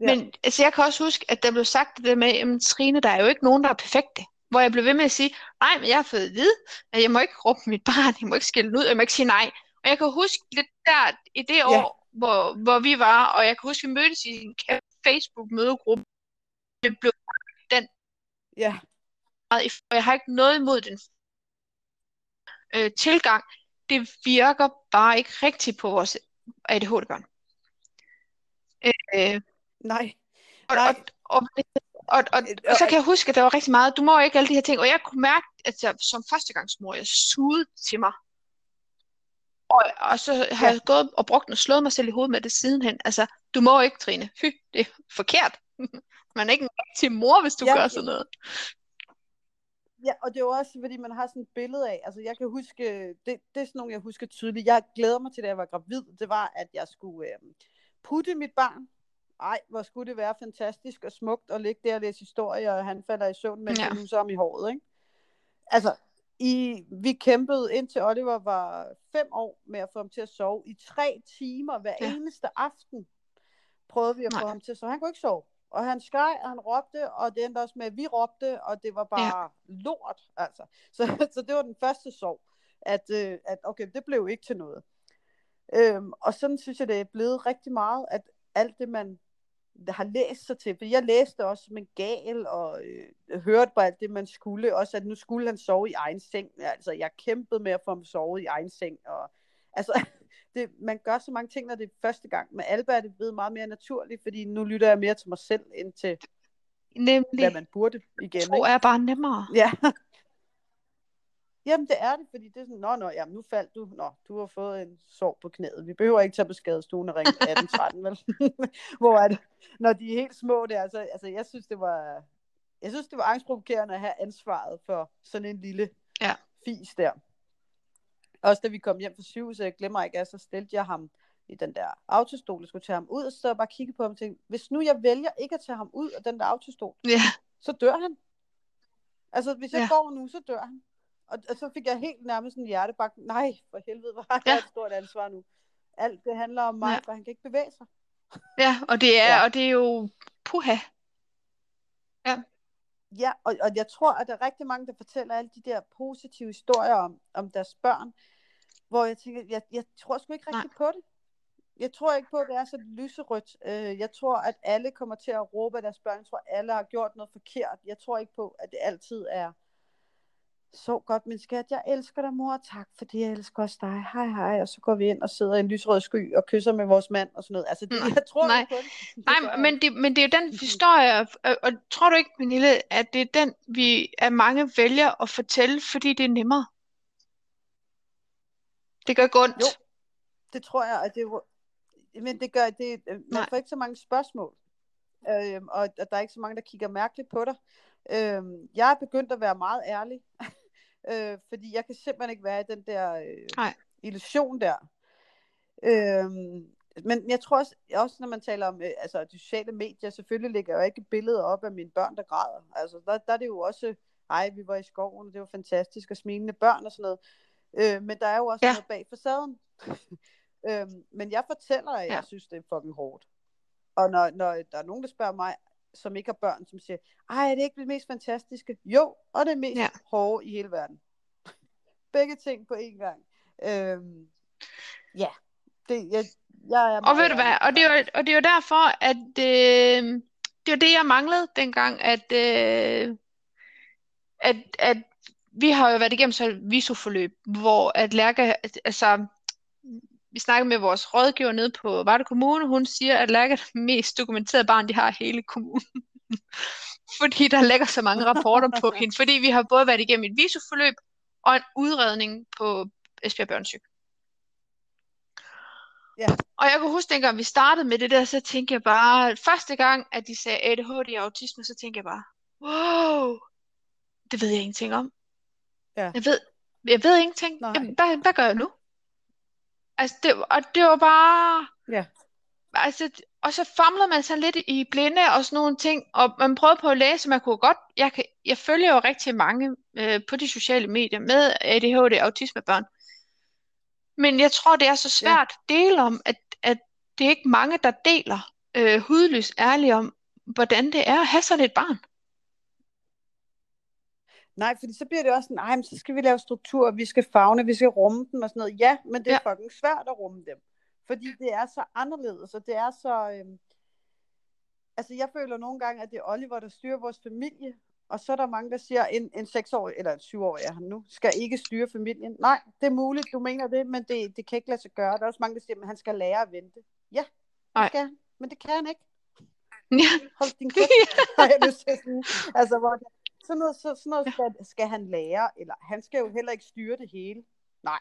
Ja. Men altså, jeg kan også huske, at der blev sagt det der med, jamen Trine, der er jo ikke nogen, der er perfekte. Hvor jeg blev ved med at sige, nej, men jeg har fået at vide, at jeg må ikke råbe mit barn, jeg må ikke skille den ud, jeg må ikke sige nej. Og jeg kan huske lidt der i det år, hvor, hvor vi var, og jeg kan huske, at vi mødtes i en Facebook-mødegruppe. Det blev ja, meget, i- og jeg har ikke noget imod den øh, tilgang. Det virker bare ikke rigtigt på vores ADHD-børn. Øh, nej, Nej. og, og, og, og, og så kan jeg huske, at der var rigtig meget, du må ikke alle de her ting, og jeg kunne mærke, at jeg som førstegangsmor, jeg sugede til mig. Og, og så har Ja. jeg gået og brugt den og slået mig selv i hovedet med det sidenhen. Altså, du må ikke, Trine. Fy, det er forkert. <laughs> Man er ikke en rigtig mor, hvis du Ja, gør sådan noget. Ja, og det er jo også, fordi man har sådan et billede af, altså jeg kan huske, det, det er sådan nogle, jeg husker tydeligt. Jeg glæder mig til, da jeg var gravid, det var, at jeg skulle øh, putte mit barn. Ej, hvor skulle det være fantastisk og smukt at ligge der og læse historie, og han falder i søvn, mens Ja. nusser ham i håret, ikke? Altså, i, vi kæmpede indtil Oliver var fem år med at få ham til at sove i tre timer hver Ja. eneste aften. Prøvede vi at få Nej. ham til at sove. Han kunne ikke sove. Og han skreg, og han råbte, og det endte også med, at vi råbte, og det var bare ja. lort, altså. <laughs> Så, så det var den første sorg, at, øh, at okay, det blev ikke til noget. Øhm, og sådan synes jeg, det er blevet rigtig meget, at alt det, man har læst sig til, for jeg læste også som en gal, og øh, hørte på alt det, man skulle, også at nu skulle han sove i egen seng, altså jeg kæmpede med at få ham sovet i egen seng, og altså, <laughs> det, man gør så mange ting, når det er første gang. Med Alba er det blevet meget mere naturligt, fordi nu lytter jeg mere til mig selv, end til, Nemlig, hvad man burde igen. tro Ikke? er bare nemmere. Ja. Jamen, det er det, fordi det er sådan, nå, nå, jamen, nu faldt du, nå, du har fået en sår på knæet. Vi behøver ikke tage på skadestuen og ringe <laughs> 1813, vel? <laughs> Hvor er det, når de er helt små der, altså, altså, jeg synes, det var, jeg synes, det var angstprovokerende at have ansvaret for sådan en lille Ja. fis der. Også da vi kom hjem fra sygehuset, jeg glemmer ikke, at så stillede jeg ham i den der autostol, og skulle tage ham ud, og så jeg bare og kiggede på ham og tænkte, hvis nu jeg vælger ikke at tage ham ud af den der autostol, Ja, så dør han. Altså, hvis jeg ja. går nu, så dør han. Og, og så fik jeg helt nærmest en hjertebank. Nej, for helvede, hvor har jeg Ja. et stort ansvar nu. Alt det handler om mig, Ja. ja. for han kan ikke bevæge sig. ja og, det er, Ja. og det er jo puha. Ja, og, og jeg tror, at der er rigtig mange, der fortæller alle de der positive historier om, om deres børn, hvor jeg tænker, jeg, jeg tror sgu ikke rigtig på det. Jeg tror ikke på, at det er så lyserødt. Øh, Jeg tror, at alle kommer til at råbe af deres børn. Jeg tror, at alle har gjort noget forkert. Jeg tror ikke på, at det altid er så godt, min skat, jeg elsker dig, mor, tak, fordi jeg elsker også dig, hej, hej, og så går vi ind og sidder i en lysrød sky og kysser med vores mand og sådan noget. Altså, det, Nej, jeg tror nej. på <laughs> det. Nej, men det, men det er jo den historie, og, og tror du ikke, Pernille, at det er den, vi at mange vælger at fortælle, fordi det er nemmere? Det gør ikke ondt. Jo. Det tror jeg, at det er men det gør, det, man Nej. får ikke så mange spørgsmål, øhm, og, og der er ikke så mange, der kigger mærkeligt på dig. Øhm, jeg er begyndt at være meget ærlig, <laughs> øh, fordi jeg kan simpelthen ikke være i den der øh, Nej. illusion der. Øhm, men jeg tror også, også når man taler om øh, altså, de sociale medier, selvfølgelig lægger jeg jo ikke billeder op af mine børn, der græder. Altså, der, der er det jo også, ej, vi var i skoven, og det var fantastisk, og smilende børn og sådan noget. Øh, men der er jo også Ja. noget bag facaden. <laughs> øhm, men jeg fortæller, at jeg Ja. synes, det er fucking hårdt. Og når, når der er nogen, der spørger mig, som ikke har børn, som siger, ej, er det ikke det mest fantastiske? Jo, og det mest Ja. hårde i hele verden. <laughs> Begge ting på én gang. Øhm, ja, det, jeg, jeg er Og ved du hvad, og det er jo, og det jo derfor, at øh, det var det, jeg manglede dengang, at, øh, at, at vi har jo været igennem så et visoforløb, hvor at Lærke, altså, vi snakkede med vores rådgiver nede på Varde Kommune, hun siger, at Lærke er det mest dokumenterede barn, de har i hele kommunen. <laughs> fordi der ligger så mange rapporter på hende, fordi vi har både været igennem et visoforløb og en udredning på Esbjerg Børnsyg. Ja. Og jeg kunne huske, dengang vi startede med det der, så tænkte jeg bare, første gang, at de sagde ADHD og autisme, så tænkte jeg bare, wow, det ved jeg ingenting om. Ja. Jeg ved, jeg ved ingenting. Nej. Jamen, hvad, hvad gør jeg nu? Altså, det, og det var bare, Ja. altså, og så famlede man sig lidt i blinde og sådan nogle ting, og man prøvede på at læse, man kunne godt, jeg, kan, jeg følger jo rigtig mange øh, på de sociale medier med ADHD og autismebørn. Men jeg tror, det er så svært at dele om, at, at det er ikke mange, der deler øh, hudløs ærligt om, hvordan det er at have sådan et barn. Nej, fordi så bliver det også sådan, nej, men så skal vi lave struktur, vi skal fagne, vi skal rumme dem og sådan noget. Ja, men det er ja. fucking svært at rumme dem. Fordi det er så anderledes, og det er så... Øhm... Altså, jeg føler nogle gange, at det er Oliver, der styrer vores familie, og så er der mange, der siger, en, en 6-årig, eller en 7-årig er han nu, skal ikke styre familien. Nej, det er muligt, du mener det, men det, det kan ikke lade sig gøre. Der er også mange, der siger, at han skal lære at vente. Ja, det skal han, men det kan han ikke. Ja, Hold din kæft, <laughs> har jeg lyst til sige. Altså, hvor sådan noget, så, sådan noget skal, skal han lære, eller han skal jo heller ikke styre det hele. Nej,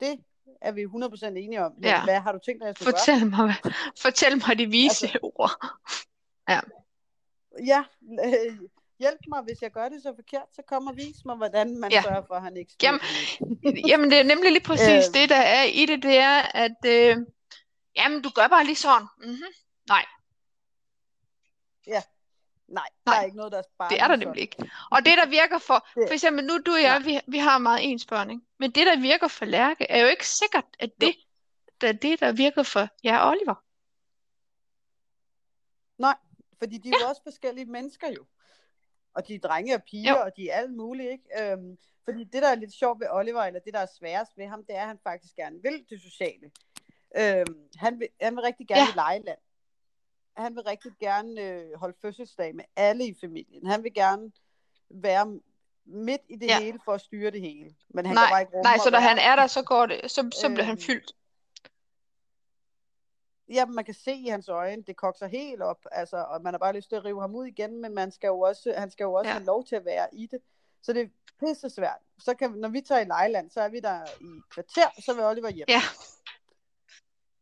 det er vi 100% enige om. Men Ja. hvad har du tænkt dig, jeg skulle gøre? fortæl mig, fortæl mig de vise altså, ord. Ja, øh, hjælp mig, hvis jeg gør det så forkert, så kom og vis mig, hvordan man Ja. sørger for, at han ikke Jamen. <laughs> Jamen, det er nemlig lige præcis Øh. det, der er i det, det er, at øh, jamen, du gør bare lige sådan. Mm-hmm. Nej, Nej, der Nej, er ikke noget, der er bare det er der nemlig ikke. Og det, der virker for, <laughs> for eksempel nu, du og jeg, vi, vi har meget ens børn, ikke? Men det, der virker for Lærke, er jo ikke sikkert, at det, der er det, der virker for jer og Oliver. Nej, fordi de er jo også forskellige mennesker jo. Og de er drenge og piger, Jo. og de er alt muligt, ikke? Øhm, fordi det, der er lidt sjovt ved Oliver, eller det, der er sværest ved ham, det er, at han faktisk gerne vil det sociale. Øhm, han, vil, han vil rigtig gerne Ja. i lejeland. Han vil rigtig gerne øh, holde fødselsdag med alle i familien. Han vil gerne være midt i det Ja. hele for at styre det hele. Men han Nej, kan bare ikke Nej, så når han er der, så går det, så, så bliver han Øhm, fyldt. Ja, man kan se i hans øjne, det kokser helt op, altså, og man har bare lyst til at rive ham ud igen, men man skal jo også, han skal jo også Ja. have lov til at være i det. Så det er pisse svært. Så kan, når vi tager i Lejland, så er vi der i kvarter, så vil Oliver hjem. Ja.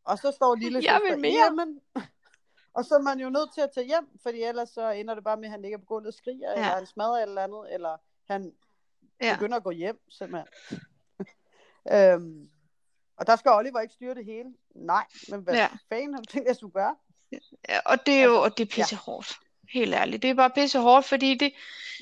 Og så står lille Jeg søster vil mere. hjemme. Og så er man jo nødt til at tage hjem, fordi ellers så ender det bare med, at han ligger på gulvet og skriger, ja. eller han smadrer et eller andet, eller han Ja. begynder at gå hjem, simpelthen. <laughs> øhm, og der skal Oliver ikke styre det hele. Nej, men hvad Ja. fanden har du tænkt, jeg skulle gøre? Ja, og det er jo, Altså, og det er pisse hårdt. Helt ærligt. Det er bare pisse hårdt, fordi det,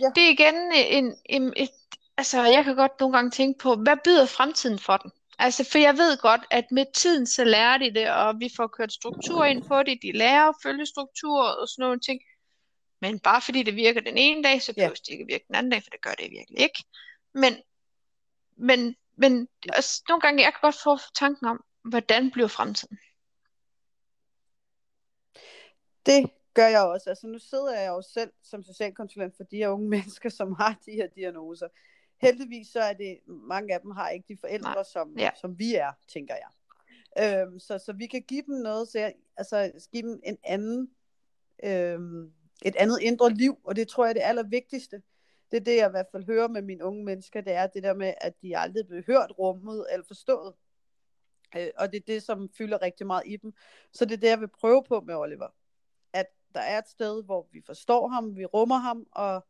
Ja. det er igen en, en, et, altså jeg kan godt nogle gange tænke på, hvad byder fremtiden for den? Altså, for jeg ved godt, at med tiden så lærer de det, og vi får kørt struktur ind på det, de lærer at følge struktur og sådan nogle ting. Men bare fordi det virker den ene dag, så Ja. behøver det ikke virke den anden dag, for det gør det virkelig ikke. Men, men, men også, nogle gange, jeg kan godt få tanken om, hvordan bliver fremtiden? Det gør jeg også. Altså nu sidder jeg jo selv som socialkonsulent for de her unge <laughs> mennesker, som har de her diagnoser. Heldigvis så er det, mange af dem har ikke de forældre, Nej. som, Ja. som vi er, tænker jeg. Øhm, så, så vi kan give dem noget, så jeg, altså give dem en anden, øhm, et andet indre liv, og det tror jeg er det allervigtigste. Det er det, jeg i hvert fald hører med mine unge mennesker, det er det der med, at de aldrig blevet hørt, rummet eller forstået. Øh, og det er det, som fylder rigtig meget i dem. Så det er det, jeg vil prøve på med Oliver. At der er et sted, hvor vi forstår ham, vi rummer ham, og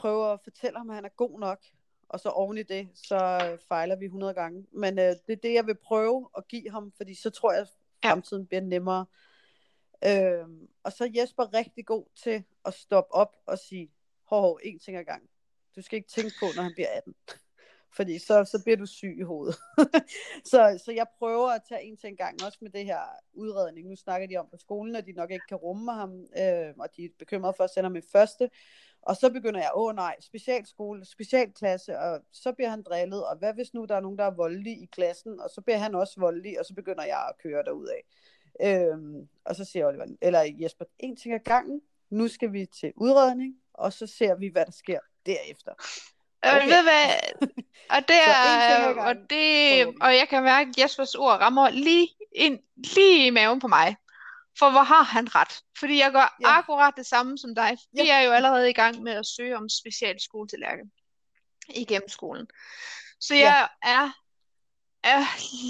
prøver at fortælle ham, at han er god nok. Og så oven i det, så fejler vi 100 gange. Men øh, det er det, jeg vil prøve at give ham, fordi så tror jeg, at fremtiden bliver nemmere. Øhm, og så er Jesper rigtig god til at stoppe op og sige, hov, hov, en ting ad gang. Du skal ikke tænke på, når han bliver 18. Fordi så, så bliver du syg i hovedet. <laughs> så, så jeg prøver at tage en ting en gang, også med det her udredning. Nu snakker de om på skolen, at de nok ikke kan rumme ham, øh, og de er bekymrede for at sende ham i første. Og så begynder jeg, åh nej, specialskole, specialklasse, og så bliver han drillet, og hvad hvis nu der er nogen, der er voldelige i klassen, og så bliver han også voldelig, og så begynder jeg at køre derud af. Øhm, og så siger Oliver, eller Jesper, en ting ad gangen, nu skal vi til udredning, og så ser vi, hvad der sker derefter. Okay. Okay. Ved du hvad? <laughs> Og det er, og det, og jeg kan mærke, at Jespers ord rammer lige ind, lige i maven på mig. For hvor har han ret? Fordi jeg gør Ja. akkurat det samme som dig. Vi Ja. er jo allerede i gang med at søge om specialskole til Lærke igennem skolen. Så Ja. jeg er, er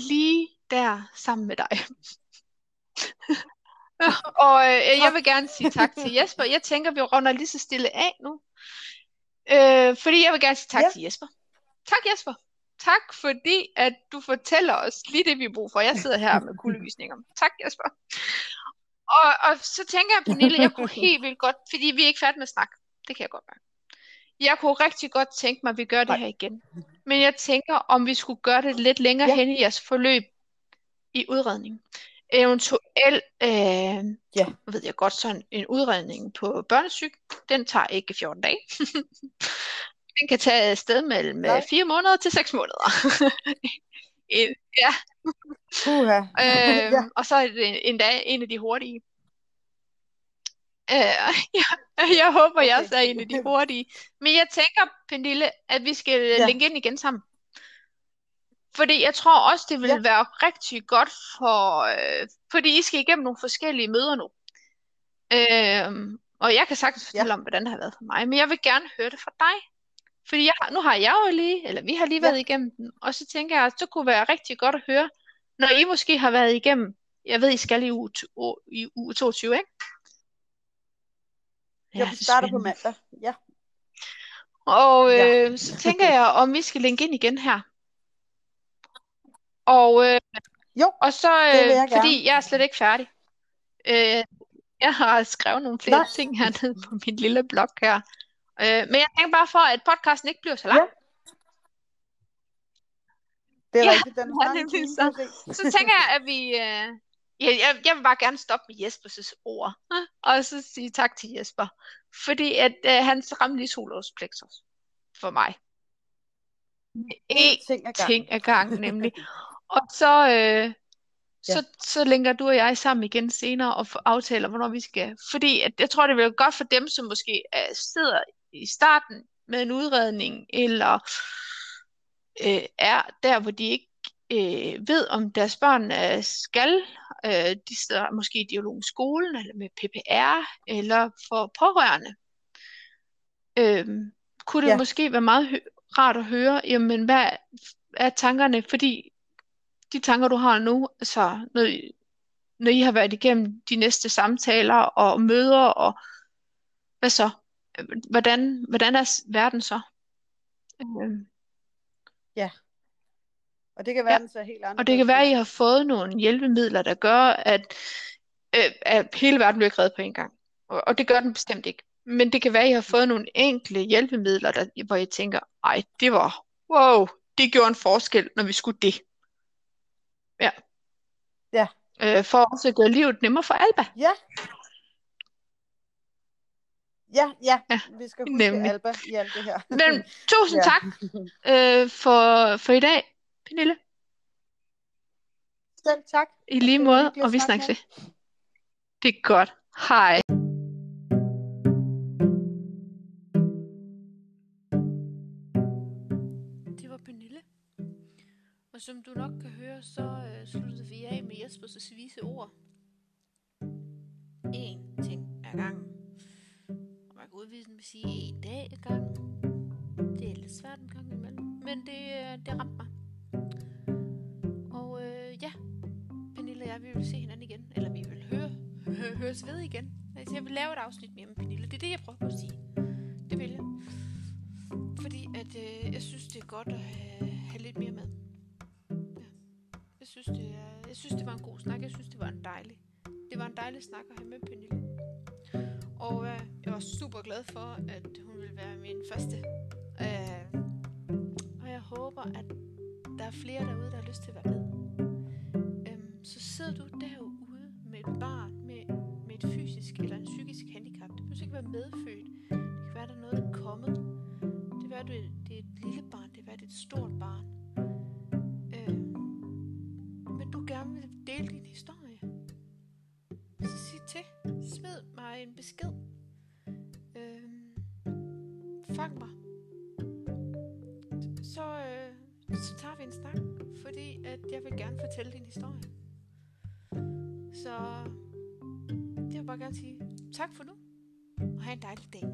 lige der sammen med dig. <laughs> Og øh, jeg vil gerne sige tak til Jesper. Jeg tænker, vi runder lige så stille af nu. Øh, fordi jeg vil gerne sige tak Ja. til Jesper. Tak Jesper. Tak fordi, at du fortæller os lige det, vi har brug for. Jeg sidder her med kuldegysninger. <laughs> Tak Jesper. Og, og så tænker jeg, Pernille, jeg kunne <laughs> helt vildt godt, fordi vi er ikke færdige med at snakke. Det kan jeg godt mærke. Jeg kunne rigtig godt tænke mig, at vi gør det Nej. her igen. Men jeg tænker, om vi skulle gøre det lidt længere Ja. hen i jeres forløb i udredning. Eventuelt, øh, Ja. ved jeg godt, sådan en udredning på børnesyg, den tager ikke 14 dage. <laughs> den kan tage afsted mellem Nej. øh, 4 måneder til 6 måneder. <laughs> En- ja, Puha. øh, <laughs> ja. og så er det endda en af de hurtige. Øh, jeg, jeg håber, jeg Okay. også er en af de hurtige. Men jeg tænker, Pernille, at vi skal ja. linke ind igen sammen. Fordi jeg tror også, det vil Ja. ja. være rigtig godt for... Øh, fordi I skal igennem nogle forskellige møder nu. Øh, og jeg kan sagtens fortælle Ja. om, hvordan det har været for mig. Men jeg vil gerne høre det fra dig. Fordi jeg, nu har jeg jo lige, eller vi har lige Ja. været igennem den. Og så tænker jeg, at det kunne være rigtig godt at høre, når I måske har været igennem, jeg ved, I skal i uge, i uge 22, ikke? Ja, vi er starter på mandag. Ja. Og Ja. øh, så tænker jeg, om vi skal linke ind igen her. Og, øh, Jo, og så, det vil øh, jeg fordi gerne. jeg er slet ikke færdig. Øh, jeg har skrevet nogle flere Nej. ting hernede på min lille blog her. Øh, men jeg tænker bare for, at podcasten ikke bliver så lang. Ja. Det er Ja, rigtigt, den <laughs> ja, en time, så. jeg. Så tænker jeg, at vi... Øh, ja, jeg, jeg vil bare gerne stoppe med Jespers ord. øh, Og så sige tak til Jesper. Fordi at øh, han ramte lige solos plexus for mig. En ting ad gangen. gangen nemlig. <laughs> Og så, øh, Ja. så, så linker du og jeg sammen igen senere og aftaler, hvornår vi skal. Fordi at jeg tror, det vil være godt for dem, som måske øh, sidder i starten med en udredning, eller øh, er der, hvor de ikke øh, ved, om deres børn øh, skal. Øh, de sidder måske i dialog skolen, eller med PPR, eller for pårørende. Øh, kunne det Ja. måske være meget rart at høre, jamen hvad er tankerne, fordi de tanker, du har nu, altså når, I- når I har været igennem de næste samtaler og møder, og hvad så? Hvordan, hvordan er verden så? Øh, Og det kan være, Ja. den ser helt Og det kan være, at I har fået nogle hjælpemidler, der gør, at, øh, at hele verden bliver reddet på en gang. Og, og det gør den bestemt ikke. Men det kan være, at I har fået nogle enkle hjælpemidler, der, hvor I tænker, ej, det var, wow, det gjorde en forskel, når vi skulle det. Ja. Ja. Øh, for også at gøre livet nemmere for Alba. Ja. Ja, ja, Ja, vi skal huske nemlig. Alba i alt det her. Men tusind Ja. tak øh, for, for i dag, Pernille. Selv tak. I lige måde, og vi snakke snakkes ved. Det er godt. Hej. Og som du nok kan høre, så øh, sluttede vi af med Jespers vise ord. En ting ad gangen. Og man kan udvise med sige en dag ad gangen. Det er lidt svært en gang imellem, men det, øh, det ramte mig. Og øh, ja, Pernille og jeg, vi vil se hinanden igen. Eller vi vil høre, høre høres ved igen. Altså, jeg vil lave et afsnit mere med Pernille. Det er det, jeg prøver på at sige. Det vil jeg. Fordi at øh, jeg synes, det er godt at have, have lidt mere med synes, det var en god snak. Jeg synes, det var en dejlig. Det var en dejlig snak at have med Pernille. Og øh, jeg var super glad for, at hun ville være min første. Øh, og jeg håber, at der er flere derude, der har lyst til at være med. Øh, så sidder du derude med et barn med, med et fysisk eller en psykisk handicap. Det behøver ikke være medfødt. Historie. Så jeg vil bare gerne sige tak for nu, og have en dejlig dag.